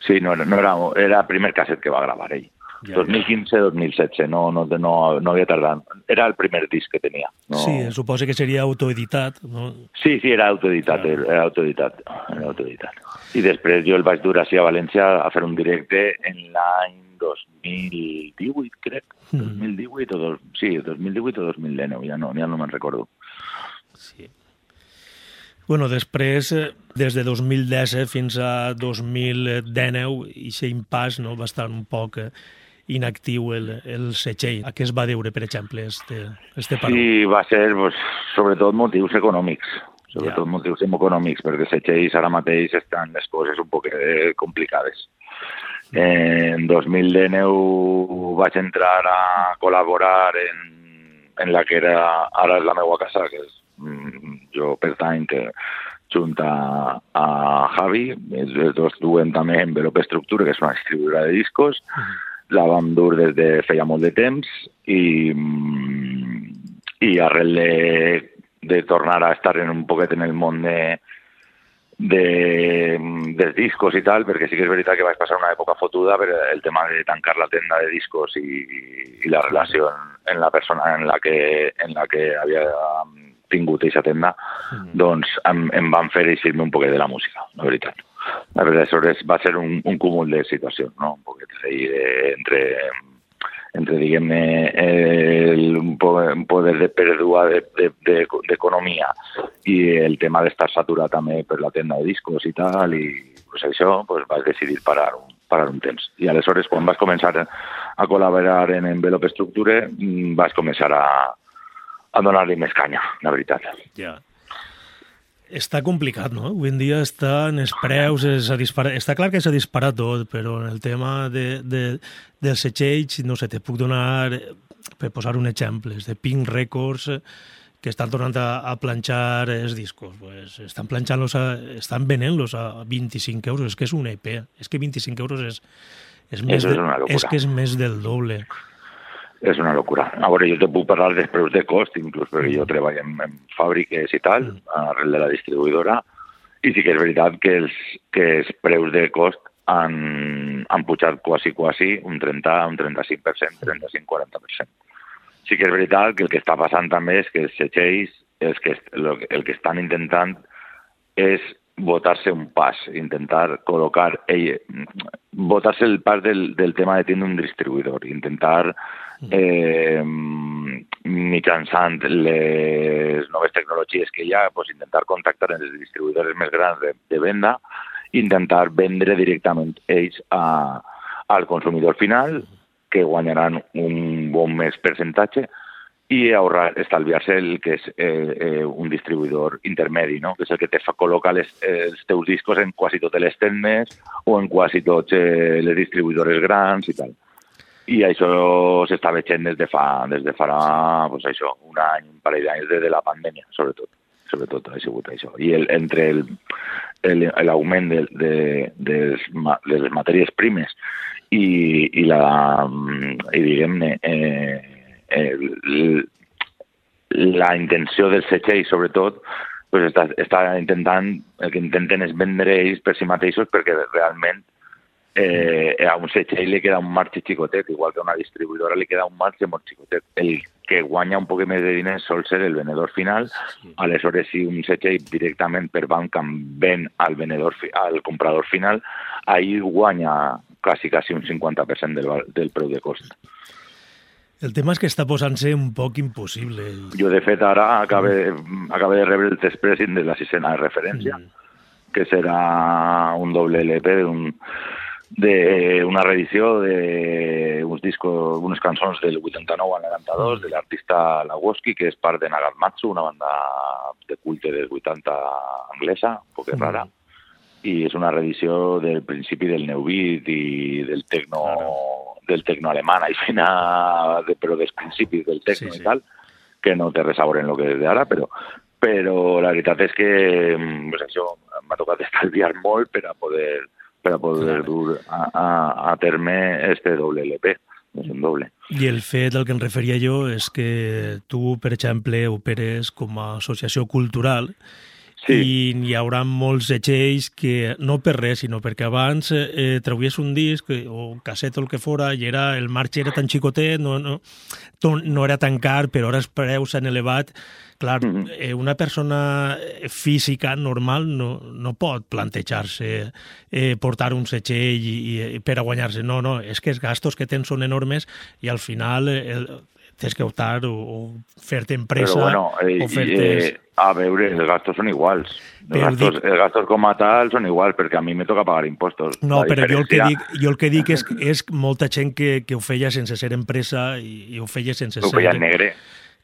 [SPEAKER 3] Sí, no, no era, era el primer casset que va gravar ell.
[SPEAKER 1] Ja,
[SPEAKER 3] 2015-2016, no, no, no, no havia tardat. Era el primer disc que tenia. No...
[SPEAKER 1] Sí, suposa que seria autoeditat, no?
[SPEAKER 3] Sí, sí, era autoeditat,
[SPEAKER 1] Clar.
[SPEAKER 3] era autoeditat, era autoeditat. I després jo el vaig dur així a València a fer un directe en l'any 2018, crec.
[SPEAKER 1] Mm.
[SPEAKER 3] 2018 o dos, sí, 2018 o 2019, ja no, ja no me'n recordo.
[SPEAKER 1] Sí. Bueno, després, eh, des de 2010 eh, fins a 2019, i aquest impàs no, va estar un poc eh, inactiu el, el setxell. A què es va deure, per exemple, este, este paró?
[SPEAKER 3] Sí, va ser pues, sobretot motius econòmics, sobretot
[SPEAKER 1] Ja.
[SPEAKER 3] motius econòmics, perquè Setxells ara mateix estan les coses un poc eh, complicades. En 2019 vaig entrar a col·laborar en, en la que era ara és la meva casa, que és, mm, jo pertany que junt a, Javi, els dos duen també Envelope Estructura, que és una distribuïdora de discos, la vam dur des de feia molt de temps i, mm, i arrel de, de tornar a estar en un poquet en el món de, de, dels discos i tal, perquè sí que és veritat que vaig passar una època fotuda per el tema de tancar la tenda de discos i, i la relació en, en la persona en la que, en la que havia tingut aquesta tenda,
[SPEAKER 1] Mm.
[SPEAKER 3] doncs em, em van fer eixir-me un poquet de la música, la veritat. Aleshores va ser un, un cúmul de situacions, no? Un poquet ahí de, entre, entre diguem-ne, el, poder de pèrdua d'economia de, de, d'economia i el tema d'estar saturat també per la tenda de discos i tal, i pues això pues, vaig decidir parar un, parar un temps. I aleshores, quan vaig començar a col·laborar en Envelope Structure, mm, vaig començar a, a donar-li més canya, la veritat.
[SPEAKER 1] Ja. Està complicat, no? Avui en dia estan els preus, s'ha disparat... Està clar que s'ha disparat tot, però en el tema de, de, dels setxells, no sé, te puc donar, per posar un exemple, els de Pink Records, que estan tornant a, a planxar els discos. Pues estan planxant-los, estan venent-los a 25 euros. És que és un EP. És que 25 euros és, és, més,
[SPEAKER 3] és
[SPEAKER 1] de,
[SPEAKER 3] locura.
[SPEAKER 1] és que és més del doble.
[SPEAKER 3] És una locura. A veure, jo te puc parlar dels preus de cost, inclús perquè jo treballo en, en fàbriques i tal, arrel de la distribuïdora, i sí que és veritat que els, que els preus de cost han, han pujat quasi, quasi un 30, un 35%, 35-40%. Sí que és veritat que el que està passant també és que els setxells, els que, el que estan intentant és votar-se un pas, intentar col·locar, votar-se el pas del, del tema de tindre un distribuïdor, intentar eh, mitjançant les noves tecnologies que hi ha, pues, intentar contactar amb els distribuïdors més grans de, de venda, intentar vendre directament ells a, al consumidor final, que guanyaran un bon més percentatge, i ahorrar, estalviar-se el que és eh, eh, un distribuïdor intermedi, no? que és el que te fa col·locar les, els teus discos en quasi totes les tendes o en quasi tots eh, les distribuïdores grans i tal. I això s'està veient des de fa, des de farà pues això, un any, un parell d'anys, des de la pandèmia, sobretot. Sobretot ha sigut això. I el, entre l'augment de, de, ma- de les matèries primes i, i la, i diguem-ne, eh, el, la intenció del setxell, sobretot, pues està, està intentant, el que intenten és vendre ells per si mateixos perquè realment eh, a un setxell li queda un marge xicotet, igual que a una distribuïdora li queda un marge molt xicotet. El que guanya un poc més de diners sol ser el venedor final, aleshores si un setxell directament per banca ven al venedor, al comprador final, ahí guanya quasi, quasi un 50% del, del preu de cost.
[SPEAKER 1] El tema és que està posant-se un poc impossible.
[SPEAKER 3] Jo, de fet, ara acabe, acabe de rebre el test pressing de la sisena de referència,
[SPEAKER 1] Mm.
[SPEAKER 3] que serà un doble LP d'un d'una reedició d'uns discos, unes cançons del 89 al 92 de l'artista Lawoski, que és part de Nagatmatsu, una banda de culte dels 80 anglesa, un poc rara, i és una reedició del principi del Neubit i del tecno, del tecno alemany, aixina, de, però dels principis del tecno
[SPEAKER 1] Sí, sí.
[SPEAKER 3] i tal, que no té res a veure en el que és d'ara, però, però la veritat és que pues això m'ha tocat estalviar molt per a poder, per a poder
[SPEAKER 1] Clar.
[SPEAKER 3] dur a, a, a terme este doble LP. És un doble.
[SPEAKER 1] I el fet al que em referia jo és que tu, per exemple, operes com a associació cultural
[SPEAKER 3] Sí.
[SPEAKER 1] i hi haurà molts setxells que, no per res, sinó perquè abans eh, trauies un disc eh, o un casset o el que fora i era, el marge era tan xicotet, no, no, no era tan car, però ara els preus s'han elevat. Clar,
[SPEAKER 3] Mhm.
[SPEAKER 1] eh, una persona eh, física normal no, no pot plantejar-se eh, portar un setxell i, i, per a guanyar-se. No, no, és que els gastos que tens són enormes i al final eh, el, tens que optar o, o fer-te empresa
[SPEAKER 3] Però bueno, eh,
[SPEAKER 1] o fer-te...
[SPEAKER 3] eh, a veure, els gastos són iguals. Els gastos,
[SPEAKER 1] dic-
[SPEAKER 3] els gastos com a tal són iguals, perquè a mi me toca pagar impostos.
[SPEAKER 1] No,
[SPEAKER 3] La
[SPEAKER 1] però jo el que
[SPEAKER 3] diferència-
[SPEAKER 1] dic, jo el que dic és, és molta gent que, que ho feia sense ser empresa i, i ho feia sense
[SPEAKER 3] Ho
[SPEAKER 1] ser...
[SPEAKER 3] feia en negre.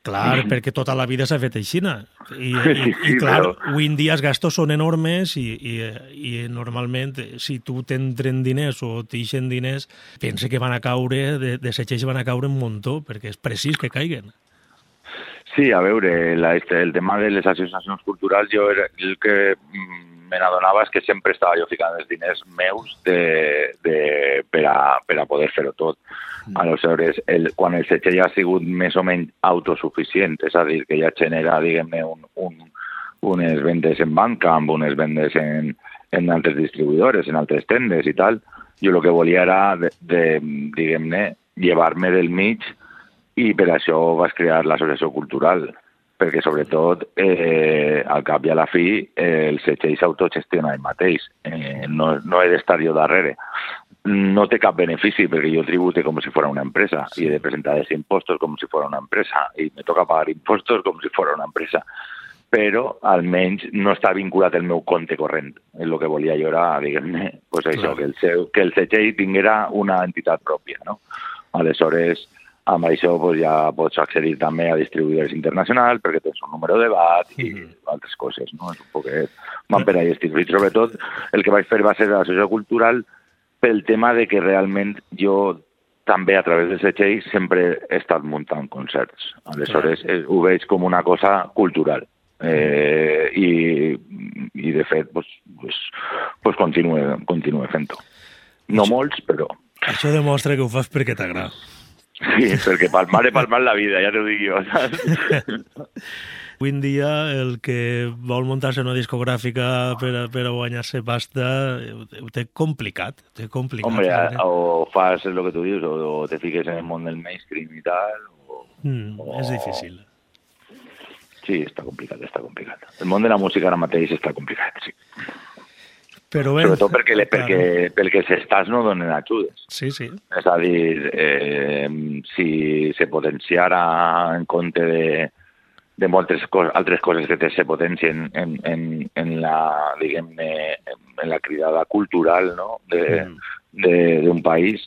[SPEAKER 1] Clar, perquè tota la vida s'ha fet així. I, i,
[SPEAKER 3] Sí,
[SPEAKER 1] i
[SPEAKER 3] sí,
[SPEAKER 1] clar,
[SPEAKER 3] però-
[SPEAKER 1] avui en dia els gastos són enormes i, i, i normalment si tu t'entren diners o t'ixen diners, pensa que van a caure, de, de setxells van a caure un muntó, perquè és precís que caiguen.
[SPEAKER 3] Sí, a veure, la, este, el tema de les associacions culturals, jo era, el que mm, me n'adonava és que sempre estava jo ficant els diners meus de, de, per, a, per a poder fer-ho tot. Aleshores, el, quan el setxell ha sigut més o menys autosuficient, és a dir, que ja genera, diguem-ne, un, un, unes vendes en Bandcamp, unes vendes en, en altres distribuïdores, en altres tendes i tal, jo el que volia era, de, de, diguem-ne, llevar-me del mig i per això vaig crear l'associació cultural, perquè sobretot eh, al cap i a la fi eh, el setxell s'autogestiona ell mateix, eh, no, no he d'estar jo darrere. No té cap benefici perquè jo tribute com si fos una empresa sí. i he de presentar els impostos com si fos una empresa i me toca pagar impostos com si fos una empresa però almenys no està vinculat el meu compte corrent. El que volia jo era, diguem-ne, pues això, que el, seu, que el setxell tinguera una entitat pròpia, no? Aleshores, amb això pues, ja pots accedir també a distribuïdors internacionals perquè tens un número de bat i
[SPEAKER 1] Mhm.
[SPEAKER 3] altres coses, no? És un poquet... Van per ahí estic. I sobretot el que vaig fer va ser l'associació cultural pel tema de que realment jo també a través del setxell sempre he estat muntant concerts. Aleshores, eh, ho veig com una cosa cultural. Eh, i, i de fet pues, pues, pues continue, continue fent-ho. No molts, però
[SPEAKER 1] Això demostra que ho fas perquè t'agrada.
[SPEAKER 3] sí, perquè palmar és palmar la vida, ja t'ho dic jo. Saps?
[SPEAKER 1] Avui en dia el que vol muntar-se una discogràfica per, a- per a guanyar-se pasta eh, ho, té- complicat. Ho té complicat.
[SPEAKER 3] Hombre,
[SPEAKER 1] eh?
[SPEAKER 3] o fas lo que tu dius, o, o te fiques en el món del mainstream i tal, o...
[SPEAKER 1] Mm, és difícil.
[SPEAKER 3] Sí, està complicat, està complicat. El món de la música ara mateix està complicat, sí.
[SPEAKER 1] Però bé,
[SPEAKER 3] Sobretot perquè, le, perquè,
[SPEAKER 1] Claro.
[SPEAKER 3] perquè els estats no donen ajudes.
[SPEAKER 1] Sí, sí.
[SPEAKER 3] És a dir, eh, si se potenciara en compte de, de moltes cos, altres coses que te se potencien en, en, en la, diguem-ne, en la cridada cultural no? de,
[SPEAKER 1] Mm.
[SPEAKER 3] de- d'un país,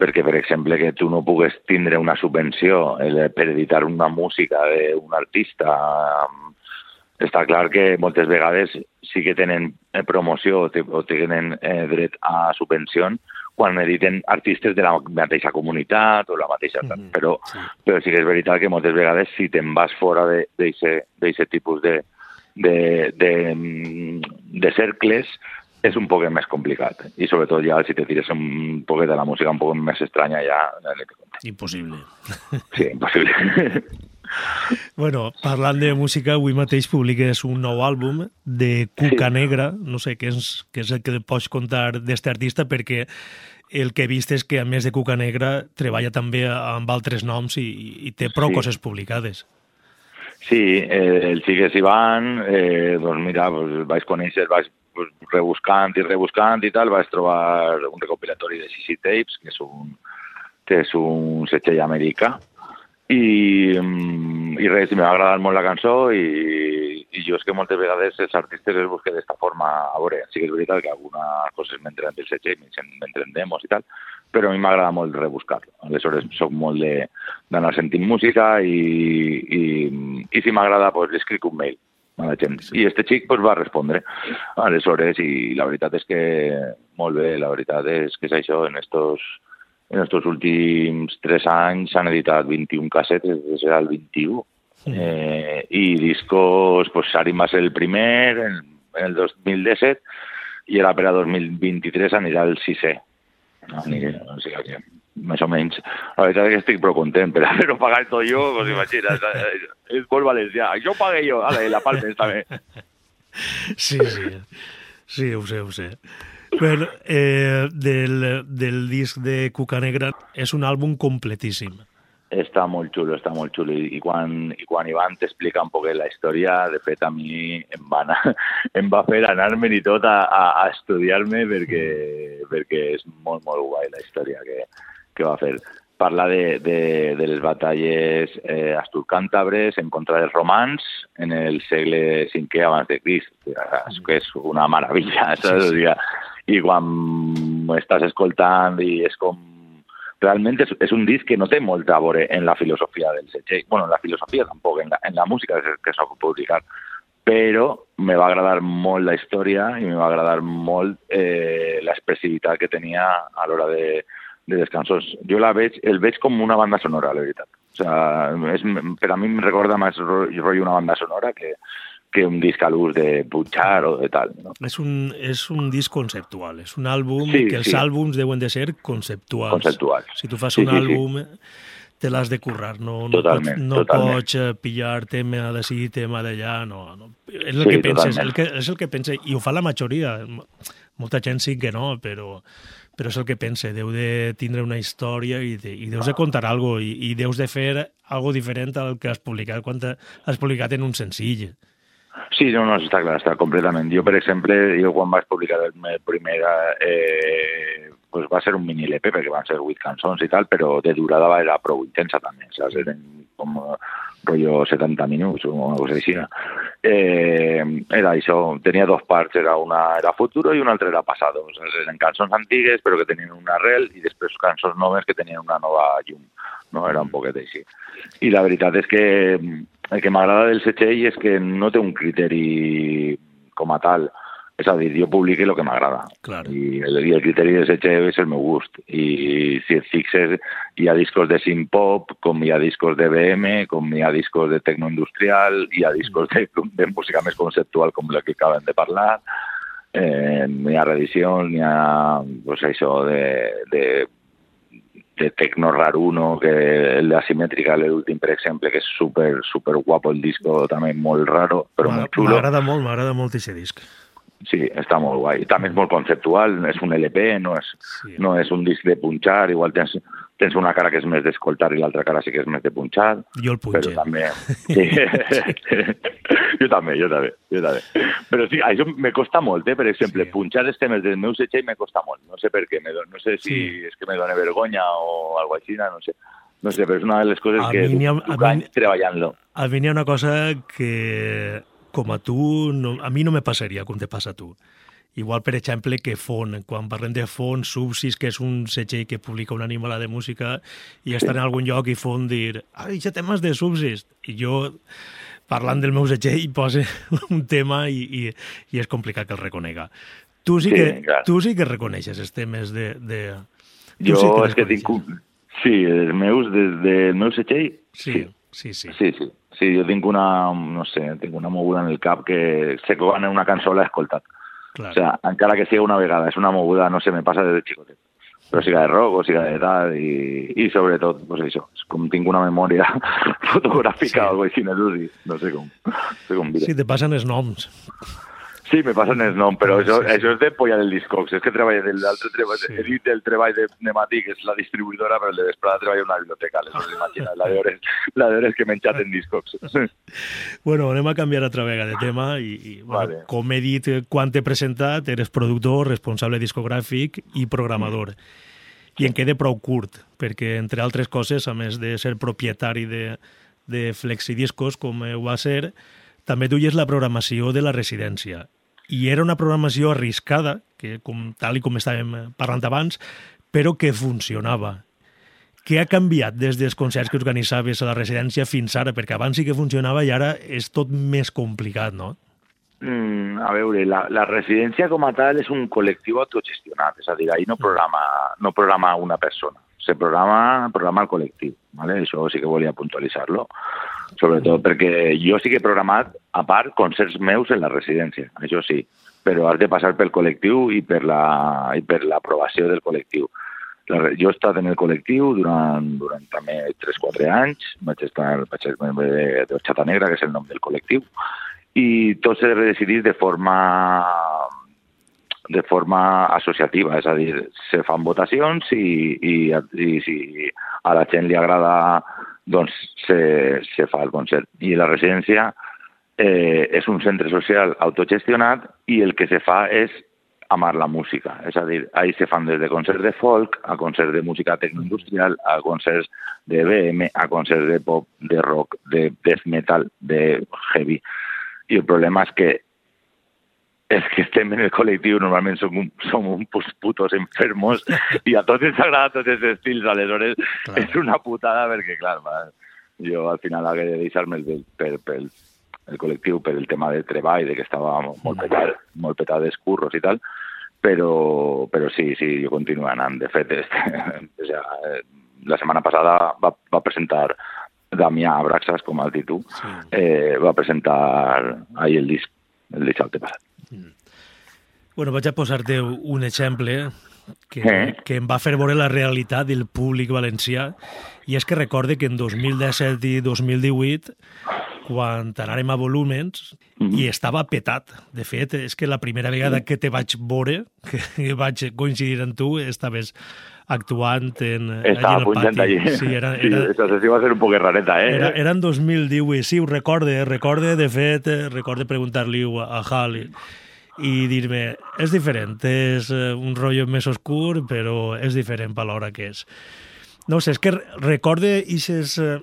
[SPEAKER 3] perquè, per exemple, que tu no pugues tindre una subvenció per editar una música d'un artista, està clar que moltes vegades sí que tenen eh, promoció o tenen eh, dret a subvencions quan editen artistes de la mateixa comunitat o la mateixa...
[SPEAKER 1] Mhm,
[SPEAKER 3] però,
[SPEAKER 1] sí.
[SPEAKER 3] però sí que és veritat que moltes vegades si te'n vas fora d'aquest tipus de, de, de, mm, de cercles és un poc més complicat. I sobretot ja si te tires un poquet de la música un poc més estranya ja...
[SPEAKER 1] Impossible.
[SPEAKER 3] Sí, impossible.
[SPEAKER 1] Bueno, parlant de música, avui mateix publiques un nou àlbum de Cuca. Negra, no sé què és, què és el que pots contar d'este artista, perquè el que he vist és que, a més de Cuca Negra, treballa també amb altres noms i, i té prou
[SPEAKER 3] Sí.
[SPEAKER 1] coses publicades.
[SPEAKER 3] Sí, eh, el Sigues Ivan, eh, doncs mira, pues, vaig conèixer, vaig pues, rebuscant i rebuscant i tal, vaig trobar un recopilatori de CC Tapes, que és un, que és un setxell americà, i, mm, i res, m'ha agradat molt la cançó i, i jo és que moltes vegades els artistes els busquen d'esta forma a veure, sí que és veritat que algunes coses m'entren del setge m'entren demos i tal, però a mi m'agrada molt rebuscar-lo. Aleshores, soc molt d'anar sentint música i, i, i si m'agrada, pues, li escric un mail a la gent. I este xic pues, va respondre. Aleshores, i la veritat és que molt bé, la veritat és que és això, en estos, en estos últims tres anys s'han editat 21 cassetes, des del 21, eh, i discos, pues, Sarim va ser el primer en, en el 2017 i ara per a 2023 anirà el sisè. No, ni que, o sigui que, més o menys, la veritat és que estic prou content, per haver-ho pagat tot jo, pues imagina't, és molt valencià, jo pagué jo, ale, la palmes també.
[SPEAKER 1] Sí, sí, sí, ho sé, ho sé. Bueno, eh, del, del disc de Cuca Negra és un àlbum completíssim.
[SPEAKER 3] Està molt xulo, està molt xulo. I, i quan, i quan Ivan t'explica un poquet la història, de fet, a mi em va, anar, em va fer anar-me'n i tot a, a, a estudiar-me perquè, perquè és molt, molt guai la història que, que va fer. Parla de, de, de les batalles eh, asturcàntabres en contra dels romans en el segle V abans de Crist, que és una meravella, saps? Sí, sí. I quan estàs escoltant i és com realment és, és un disc que no té molt a veure en la filosofia del setge. bueno, en la filosofia tampoc, en la, en la música que, s'ha publicat, però me va agradar molt la història i me va agradar molt eh, l'expressivitat que tenia a l'hora de, de descansos. Jo la veig, el veig com una banda sonora, la veritat. O sea, és, per a mi em recorda més rotllo una banda sonora que, que un disc a l'ús de Butchar o de tal. No?
[SPEAKER 1] És, un, és un disc conceptual, és un àlbum sí, que els sí. àlbums deuen de ser conceptuals.
[SPEAKER 3] Conceptuals.
[SPEAKER 1] Si tu fas sí, un sí, àlbum, sí. te l'has de currar, no, no, totalment, pots, no totalment. pots eh, pillar tema d'ací, tema d'allà, no, no. És el sí, que penses, el que, és el que pensa, i ho fa la majoria. Molta gent sí que no, però però és el que pense, deu de tindre una història i, de, i deus de contar alguna cosa i, i deus de fer algo diferent al que has publicat quan has publicat en un senzill.
[SPEAKER 3] Sí, no, no, està clar, està completament. Jo, per exemple, jo quan vaig publicar el primer, eh, pues va ser un mini LP, perquè van ser vuit cançons i tal, però de durada va era prou intensa també, saps? Eren com rollo 70 minuts o una cosa així. Eh, era això, tenia dos parts, era una era futuro i una altra era passado. O sigui, eren cançons antigues però que tenien una arrel i després cançons noves que tenien una nova llum. No? Era un poquet així. I la veritat és que el que m'agrada del Setxell és que no té un criteri com a tal. És a dir, jo publique el que m'agrada.
[SPEAKER 1] Claro.
[SPEAKER 3] I, el, I el criteri de Setxell és el meu gust. I si et fixes, hi ha discos de synth-pop, com hi ha discos de BM, com hi ha discos de tecnoindustrial, hi ha discos de, de música més conceptual com la que acabem de parlar, eh, hi ha reedicions, hi ha pues, això de, de de Tecno Raruno, que el de Asimètrica, l'últim, per exemple, que és super, super guapo el disco, també molt raro, però molt xulo.
[SPEAKER 1] M'agrada molt, m'agrada molt aquest disc.
[SPEAKER 3] Sí, està molt guai. També és molt conceptual, és un LP, no és, sí. no és un disc de punxar, igual tens tens una cara que és més d'escoltar i l'altra cara sí que és més de punxar.
[SPEAKER 1] Jo el punxe.
[SPEAKER 3] Però també... Sí. jo també, jo també, jo també. Però sí, això me costa molt, eh? per exemple, sí. punxar els temes del meu setxell me costa molt. No sé per què, me no sé si sí. és que me dona vergonya o alguna així, no sé. No sé, però és una de les coses a que ha, duc anys treballant-lo.
[SPEAKER 1] A mi n'hi ha una cosa que, com a tu, no, a mi no me passaria com te passa a tu. Igual, per exemple, que Font. Quan parlem de Font, Subsis, que és un setxell que publica una animala de música, i està en algun lloc i Font dir ai, ja temes de Subsis. I jo, parlant del meu setxell, posa un tema i, i, i és complicat que el reconega. Tu sí, sí que, clar. tu sí que reconeixes els temes de... de...
[SPEAKER 3] Jo sí és que tinc... Sí, els meus, des del meu setxell,
[SPEAKER 1] sí. Sí, sí.
[SPEAKER 3] Sí, sí. Sí, jo tinc una, no sé, tinc una moguda en el cap que sé que quan una cançó l'he escoltat. Clar. O sea, encara que sigui una vegada, és una moguda, no sé, me passa des de xicotet. Però siga de rock o siga de tal, i, i sobretot, pues això, és com tinc una memòria fotogràfica sí. o alguna cosa així, no sé com, no sé com
[SPEAKER 1] dir. Sí, te passen els noms.
[SPEAKER 3] Sí, me passen el nom, però això, sí. això és de polla del Discogs. És que treballa del l'altre treball, sí. he dit del treball de Nemati, que és la distribuïdora, però el de Vesprada treballa en una biblioteca, les imagina, la d'hores la d'hores que m'he menjat en Discogs.
[SPEAKER 1] bueno, anem a canviar altra vegada de tema i, i bueno, vale. com he dit quan t'he presentat, eres productor, responsable discogràfic i programador. Mm. I en queda prou curt, perquè, entre altres coses, a més de ser propietari de, de Flexidiscos, com ho va ser, també duies la programació de la residència. I era una programació arriscada, que com, tal i com estàvem parlant abans, però que funcionava. Què ha canviat des dels concerts que organitzaves a la residència fins ara? Perquè abans sí que funcionava i ara és tot més complicat, no?
[SPEAKER 3] Mm, a veure, la, la residència com a tal és un col·lectiu autogestionat, és a dir, ahir no programa, no programa una persona, se programa, programa el col·lectiu, ¿vale? això sí que volia puntualitzar-lo, sobretot perquè jo sí que he programat, a part, concerts meus en la residència, això sí, però has de passar pel col·lectiu i per l'aprovació la, del col·lectiu. La, jo he estat en el col·lectiu durant, durant també 3-4 anys, vaig estar vaig ser membre de, de Xata Negra, que és el nom del col·lectiu, i tot s'ha de decidir de forma de forma associativa, és a dir, se fan votacions i, i, i si a la gent li agrada doncs se, se fa el concert. I la residència eh, un centre social autogestionat i el que se fa és amar la música. És a dir, ahí se fan des de de folk a concerts de música tecnoindustrial, a concerts de BM, a concerts de pop, de rock, de death metal, de heavy. I el problema és que és que estem en el col·lectiu, normalment som, un, som uns putos enfermos i a tots ens agrada tots els estils, aleshores clar. és una putada perquè, clar, va, jo al final hagué de deixar-me per, el col·lectiu per el tema del treball, de que estava molt petat, molt petat d'escurros i tal, però, però sí, sí, jo continuo anant. De fet, este, ja, la setmana passada va, va presentar Damià Abraxas, com has dit tu, sí. eh, va presentar ahir el disc, el dissabte passat. Mm.
[SPEAKER 1] Bueno, vaig a posar-te un exemple que, eh? que em va fer veure la realitat del públic valencià i és que recorde que en 2017 i 2018 quan anàrem a volúmens mm -hmm. i estava petat. De fet, és que la primera vegada que te vaig veure, que vaig coincidir amb tu, estaves actuant en,
[SPEAKER 3] Estava allí en el pati. Allí. Sí, era, era, sí, això va ser un poc rareta, eh?
[SPEAKER 1] Era, era en 2018, sí, ho recorde, recorde, de fet, recorde preguntar-li a Hal i dir-me, és diferent, és eh, un rotllo més oscur, però és diferent per l'hora que és. No sé, és que recorde ixes eh,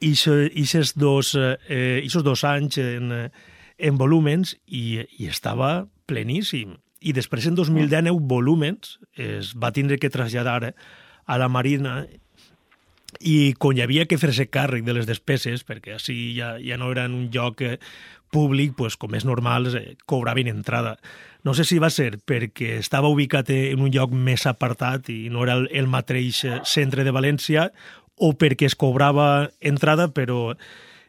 [SPEAKER 1] ixes dos, eh, ixos dos anys en, en volúmens i, i estava pleníssim. I després, en 2019, volúmens es va tindre que traslladar a la Marina i quan hi havia que fer-se càrrec de les despeses, perquè així ja, ja no era en un lloc eh, públic, pues, com és normal, eh, cobraven entrada. No sé si va ser perquè estava ubicat en un lloc més apartat i no era el, el mateix eh, centre de València o perquè es cobrava entrada però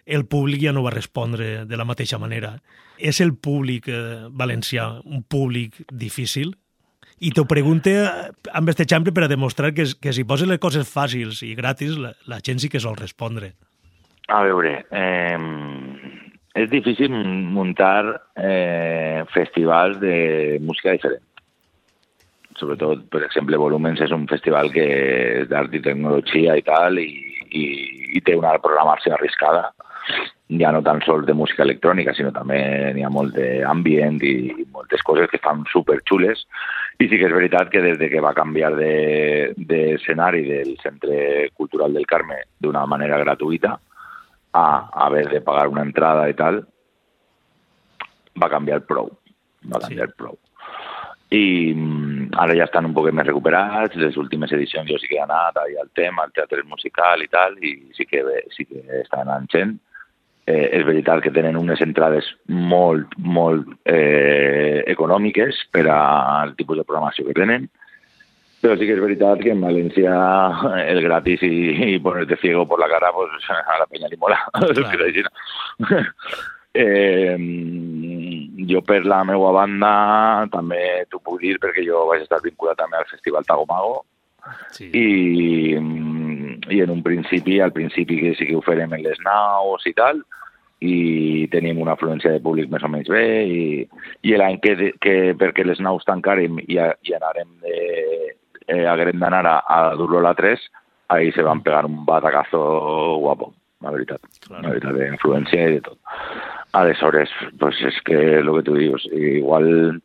[SPEAKER 1] el públic ja no va respondre de la mateixa manera. És el públic eh, valencià un públic difícil? I t'ho pregunte amb aquest exemple per a demostrar que, que si poses les coses fàcils i gratis, la, la gent sí que sol respondre.
[SPEAKER 3] A veure, eh, és difícil muntar eh, festivals de música diferent sobretot, per exemple, Volumens és un festival que és d'art i tecnologia i tal, i, i, i té una programació arriscada, ja no tan sols de música electrònica, sinó també n'hi ha molt d'ambient i, moltes coses que fan superxules, i sí que és veritat que des de que va canviar d'escenari de, del Centre Cultural del Carme d'una manera gratuïta a haver de pagar una entrada i tal, va canviar prou, va canviar sí. prou i mm, ara ja estan un poc més recuperats, les últimes edicions jo sí que he anat allà al tema, al teatre musical i tal, i sí que, sí que estan anant gent. Eh, és veritat que tenen unes entrades molt, molt eh, econòmiques per al tipus de programació que tenen, però sí que és veritat que en València el gratis i, i ponerte ciego por la cara, pues a la peña li mola. Claro. Eh, jo per la meva banda també t'ho puc dir perquè jo vaig estar vinculat també al Festival Tagomago sí. i, i en un principi, al principi que sí que ho farem en les naus i tal, i tenim una afluència de públic més o menys bé i, i l'any que, que perquè les naus tancarem i, i anarem de, eh, haguem d'anar a, a dur-lo a la 3 ahí se van pegar un batacazo guapo, la veritat, claro. la veritat, d'influència i de tot. Aleshores, pues es que lo que tú dius, igual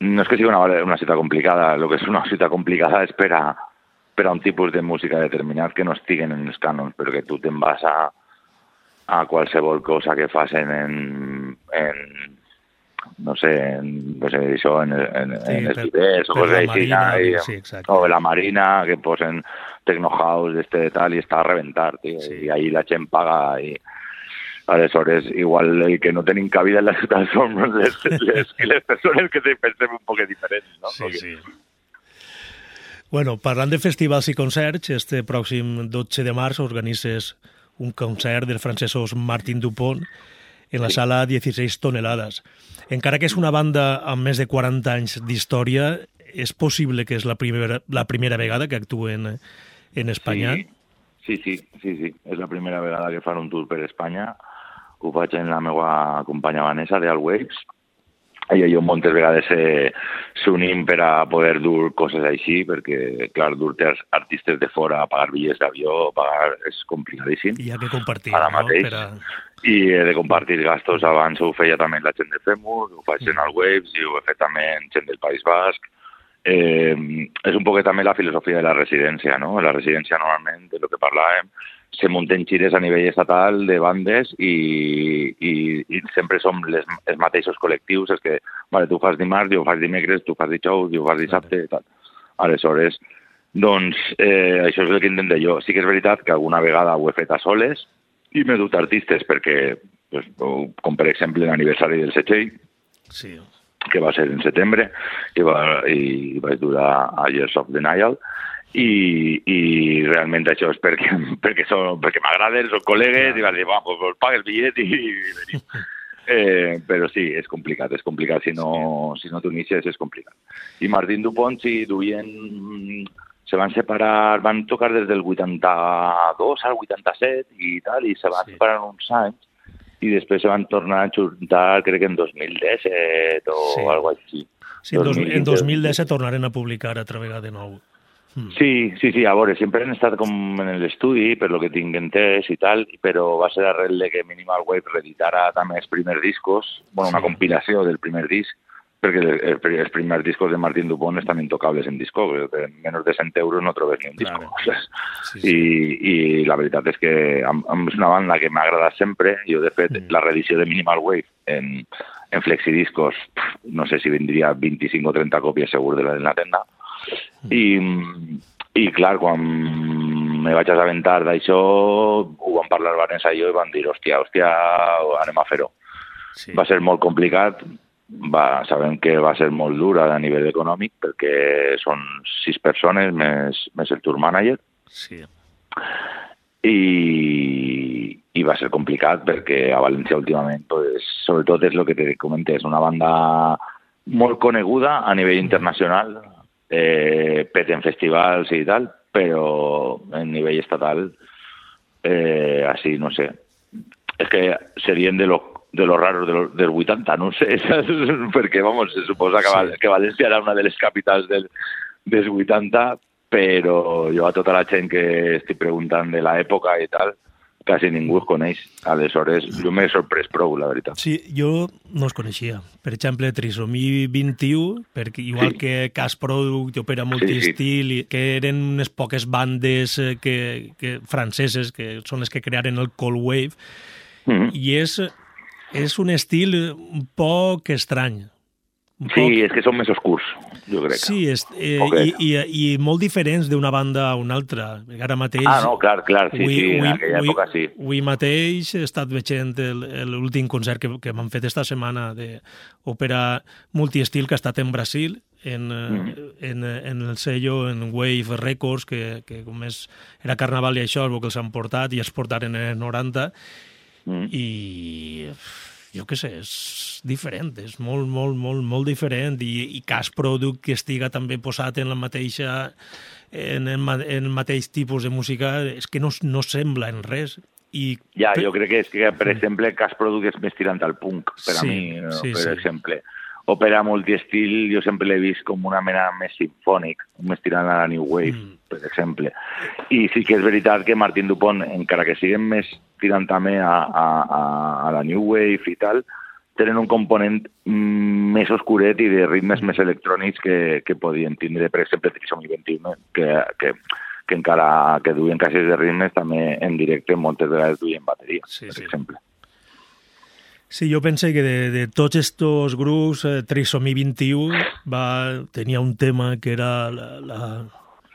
[SPEAKER 3] no és que sigui una, una cita complicada, el que és una cita complicada és per a, per a un tipus de música determinat que no estiguen en els cànons, però que tu te'n vas a, a qualsevol cosa que facin en, en no sé, en, pues això, en, en, sí, en els Tibets o coses així, i, sí, o la Marina, que posen Techno House, este tal, i està a reventar, tío, sí. i ahí la gent paga i aleshores igual el que no tenim cabida en la ciutat som les, les, les persones que pensem un poc diferents, no?
[SPEAKER 1] Sí, sí. Bueno, parlant de festivals i concerts, este pròxim 12 de març organitzes un concert del francesos Martin Dupont en la sala 16 tonelades. Encara que és una banda amb més de 40 anys d'història, és possible que és la primera, la primera vegada que actuen en Espanya?
[SPEAKER 3] Sí, sí, sí, sí, és la primera vegada que fan un tour per Espanya. Ho faig en la meva companya Vanessa, de All I jo moltes vegades eh, s'unim per a poder dur coses així, perquè, clar, dur-te artistes de fora a pagar bitllets d'avió, pagar és complicadíssim.
[SPEAKER 1] I ha que compartir, Ara mateix. no? Per a...
[SPEAKER 3] I he de compartir gastos. Abans ho feia també la gent de Femur, ho faig mm. en el Waves i ho he fet també en gent del País Basc. Eh, és un poquet també la filosofia de la residència, no? La residència normalment, de lo que parlàvem, se munten gires a nivell estatal de bandes i, i, i sempre som les, els mateixos col·lectius, és que vale, tu fas dimarts, jo fas dimecres, tu fas dijous, jo fas dissabte, i tal. Aleshores, doncs eh, això és el que intento jo. Sí que és veritat que alguna vegada ho he fet a soles i m'he dut artistes perquè, pues, com per exemple l'aniversari del Setxell, sí. que va ser en setembre, i, va, i vaig durar a Years of Denial, i, i realment això és perquè, perquè, són, perquè m'agraden, són col·legues, i vas dir, va, pues, pues paga el bitllet i, i venim. Eh, però sí, és complicat, és complicat. Si no, si no t'unixes és complicat. I Martín Dupont, si duien... Se van separar, van tocar des del 82 al 87 i tal, i se van sí. separar uns anys i després se van tornar a juntar, crec que en 2017 o sí. alguna així.
[SPEAKER 1] Sí, en 2010 tornaren a publicar altra vegada de nou.
[SPEAKER 3] Mm. Sí, sí, sí, a veure, sempre han estat com en l'estudi, per lo que tinc entès i tal, però va ser arrel de que Minimal Wave reeditara també els primers discos, bueno, una sí. compilació del primer disc, perquè els primers discos de Martín Dupont estan intocables en disco, que menys de 100 euros no trobes ni un disco. Claro. Sí, sí. I, I la veritat és que és una banda que m'ha agradat sempre. Jo, de fet, mm. la reedició de Minimal Wave en, en flexidiscos, no sé si vendria 25 o 30 còpies segur de la, de la tenda, i, i clar, quan me vaig assabentar d'això, ho vam parlar Vanessa i jo i van dir, hòstia, hòstia, anem a fer-ho. Sí. Va ser molt complicat, va, sabem que va ser molt dura a nivell econòmic perquè són sis persones més, més el tour manager. Sí. I, i va ser complicat perquè a València últimament, pues, sobretot és el que te comentes, una banda molt coneguda a nivell internacional, eh, peten festivals i tal, però en nivell estatal, eh, així, no sé. És que serien de lo, de lo raro de lo, del 80, no sé, perquè, vamos, se suposa que, sí. que València era una de les capitals del, dels 80, però jo a tota la gent que estic preguntant de l'època i tal, quasi ningú es coneix. Aleshores, jo m'he sorprès prou, la veritat.
[SPEAKER 1] Sí, jo no els coneixia. Per exemple, Trisomí 21, perquè igual sí. que Cas Product, Opera Multistil, sí, sí. que eren unes poques bandes eh, que, que franceses, que són les que crearen el Cold Wave, mm -hmm. i és, és un estil un poc estrany.
[SPEAKER 3] Un sí, poc... és que són més oscurs jo crec.
[SPEAKER 1] Sí, és, eh, i, i, i molt diferents d'una banda a una altra. Ara mateix...
[SPEAKER 3] Ah, no, clar, clar, sí, avui, sí, avui, en aquella avui, època sí.
[SPEAKER 1] Avui mateix he estat veient l'últim concert que, que m'han fet esta setmana d'òpera multiestil que ha estat en Brasil, en, mm. en, en el sello, en Wave Records, que, que com és, era carnaval i això, el que els han portat i els portaren en el 90, mm. i jo què sé, és diferent, és molt, molt, molt, molt diferent i, i cas product que estiga també posat en la mateixa en el, en el mateix tipus de música és que no, no sembla en res i...
[SPEAKER 3] Ja, jo crec que és que, per exemple, cas product és més tirant al punk, per sí, a mi, sí, per sí. exemple. Òpera multiestil jo sempre l'he vist com una mena més sinfònic, més tirant a la New Wave, mm. per exemple. I sí que és veritat que Martín Dupont, encara que siguin més tirant també a, a, a la New Wave i tal, tenen un component més oscuret i de ritmes més electrònics que, que podien tindre, per exemple, Trisomy 21, que, que, que encara que duien caixes de ritmes també en directe moltes vegades duien bateria,
[SPEAKER 1] Sí,
[SPEAKER 3] per
[SPEAKER 1] sí.
[SPEAKER 3] exemple.
[SPEAKER 1] Sí, jo pense que de, de tots estos grups, eh, Trisomi 21 va, tenia un tema que era la, la,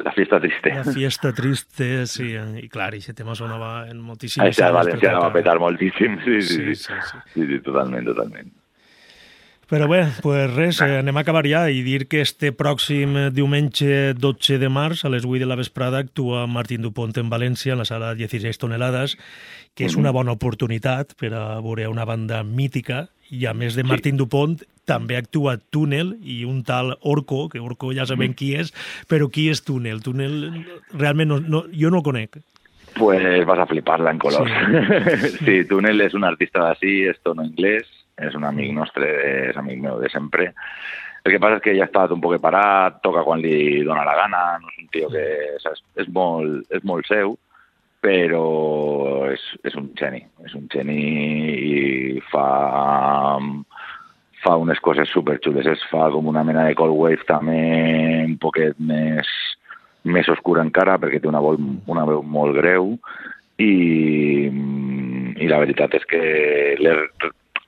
[SPEAKER 3] La fiesta triste.
[SPEAKER 1] la fiesta triste, sí, i clar, aquest tema sonava en moltíssimes
[SPEAKER 3] Això a
[SPEAKER 1] sales per
[SPEAKER 3] Valenciana
[SPEAKER 1] tot
[SPEAKER 3] va
[SPEAKER 1] arreu.
[SPEAKER 3] petar moltíssim, sí, sí,
[SPEAKER 1] Sí,
[SPEAKER 3] sí.
[SPEAKER 1] sí, sí.
[SPEAKER 3] Sí, sí, totalment, totalment.
[SPEAKER 1] Però bé, pues res, eh, anem a acabar ja i dir que este pròxim diumenge 12 de març a les 8 de la vesprada actua Martín Dupont en València, en la sala 16 tonelades, que és una bona oportunitat per a veure una banda mítica i a més de Martín Dupont també actua Túnel i un tal Orco, que Orco ja sabem qui és, però qui és Túnel? Túnel realment no, no, jo no el conec.
[SPEAKER 3] Pues vas a fliparla en colors. Sí, Túnel és un artista d'ací, és tono inglès, és un amic nostre, és amic meu de sempre. El que passa és que ja ha estat un poc parat, toca quan li dona la gana, no és un tio que saps, és, molt, és molt seu, però és, és un geni, és un geni i fa, fa unes coses superxules, es fa com una mena de cold wave també un poquet més, més oscura encara perquè té una, vol, una veu molt greu i, i la veritat és que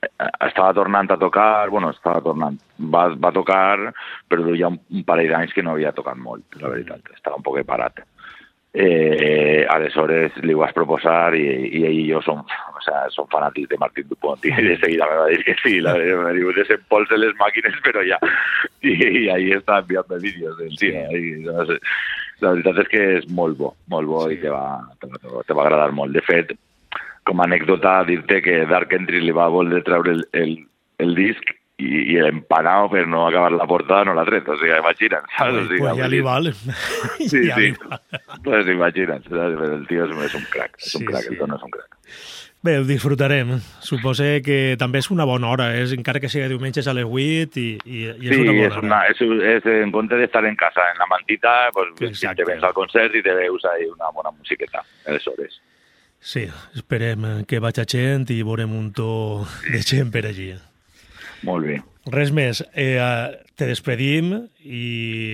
[SPEAKER 3] estava tornant a tocar, bueno, estava tornant, va, va tocar, però duia un, un parell d'anys que no havia tocat molt, la veritat, estava un poc parat. Eh, aleshores li vas proposar i, i ell i jo som, o sea, som fanàtics de Martín Dupont i de seguida me va dir que sí, la, me diu desempolse les màquines però ja i, i ahí està enviant vídeos del cine i, no sé, la veritat és que és molt bo, molt bo sí. i te va, te, va, te va agradar molt. De fet, com a anècdota, dir-te que Dark Entry li va voler treure el, el, el disc i, i empanado per no acabar la portada no l'ha tret, o sigui, imagina't, saps? O sigui,
[SPEAKER 1] pues ja li val.
[SPEAKER 3] Sí,
[SPEAKER 1] ja
[SPEAKER 3] sí.
[SPEAKER 1] val.
[SPEAKER 3] Pues imagina't, saps? Però el tio és, un crac, és
[SPEAKER 1] Sí,
[SPEAKER 3] un crac,
[SPEAKER 1] sí.
[SPEAKER 3] el Tono és un crac.
[SPEAKER 1] Bé, ho disfrutarem. Suposo que també és una bona hora, és, encara que sigui diumenges a les 8 i, i, i és
[SPEAKER 3] Sí,
[SPEAKER 1] una bona
[SPEAKER 3] és,
[SPEAKER 1] hora.
[SPEAKER 3] una, és, és, en compte d'estar en casa en la mantita, pues,
[SPEAKER 1] Exacte.
[SPEAKER 3] te vens al concert i te veus ahí una bona musiqueta, aleshores.
[SPEAKER 1] Sí, esperem eh, que vaig a gent i veurem un to de gent per allí.
[SPEAKER 3] Molt bé.
[SPEAKER 1] Res més, eh, eh, te despedim i,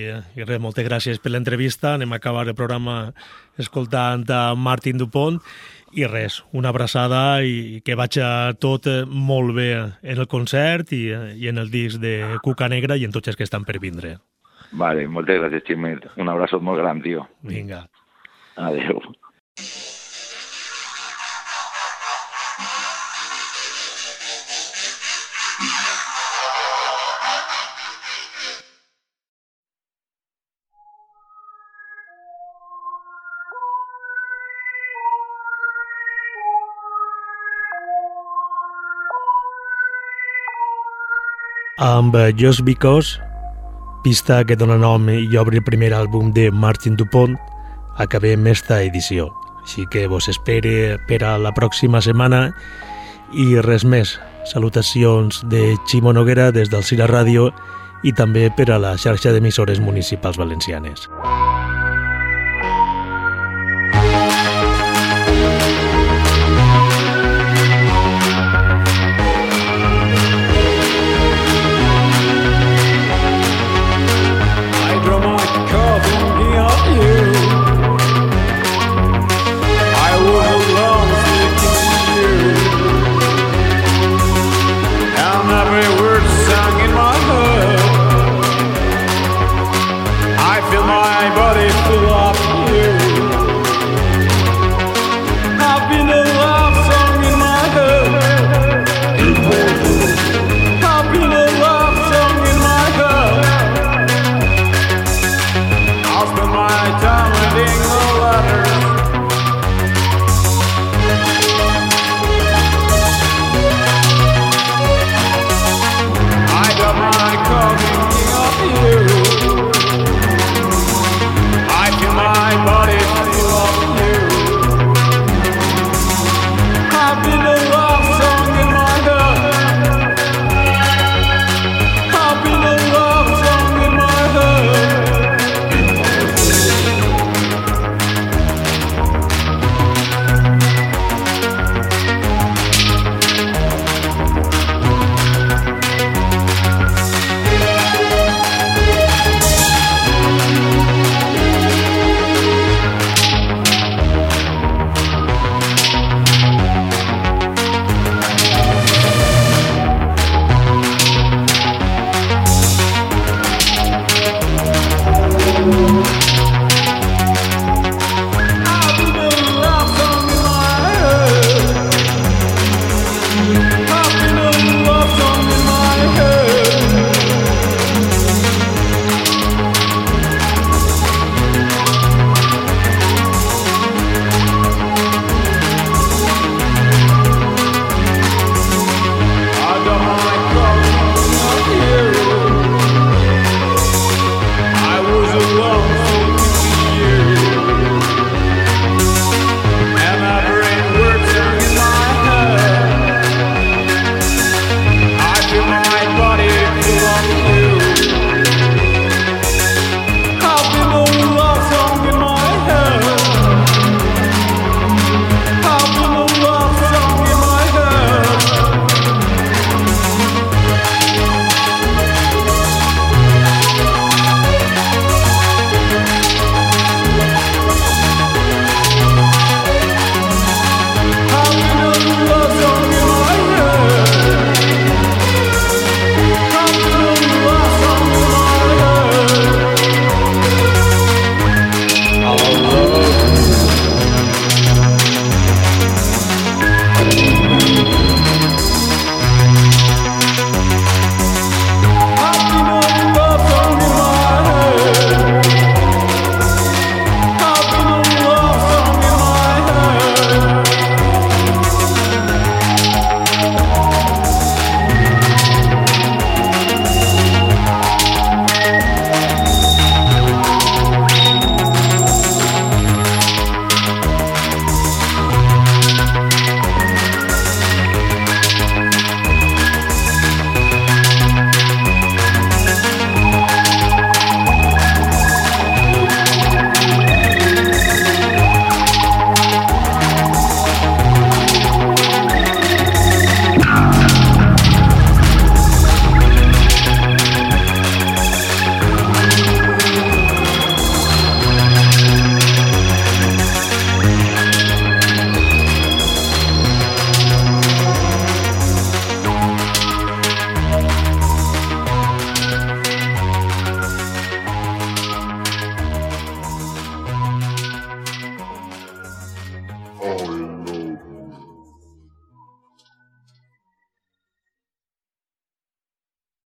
[SPEAKER 1] i res, moltes gràcies per l'entrevista. Anem a acabar el programa escoltant a Martin Dupont i res, una abraçada i que vagi tot eh, molt bé en el concert i, i en el disc de Cuca Negra i en tots els que estan per vindre.
[SPEAKER 3] Vale, moltes gràcies, Ximet. Un abraço molt gran, tio.
[SPEAKER 1] Vinga.
[SPEAKER 3] Adéu.
[SPEAKER 1] Amb eh, Just Because, pista que dona nom i obre el primer àlbum de Martin Dupont, acabem esta edició. Així que vos espere per a la pròxima setmana i res més. Salutacions de Ximo Noguera des del Cira Ràdio i també per a la xarxa d'emissores municipals valencianes.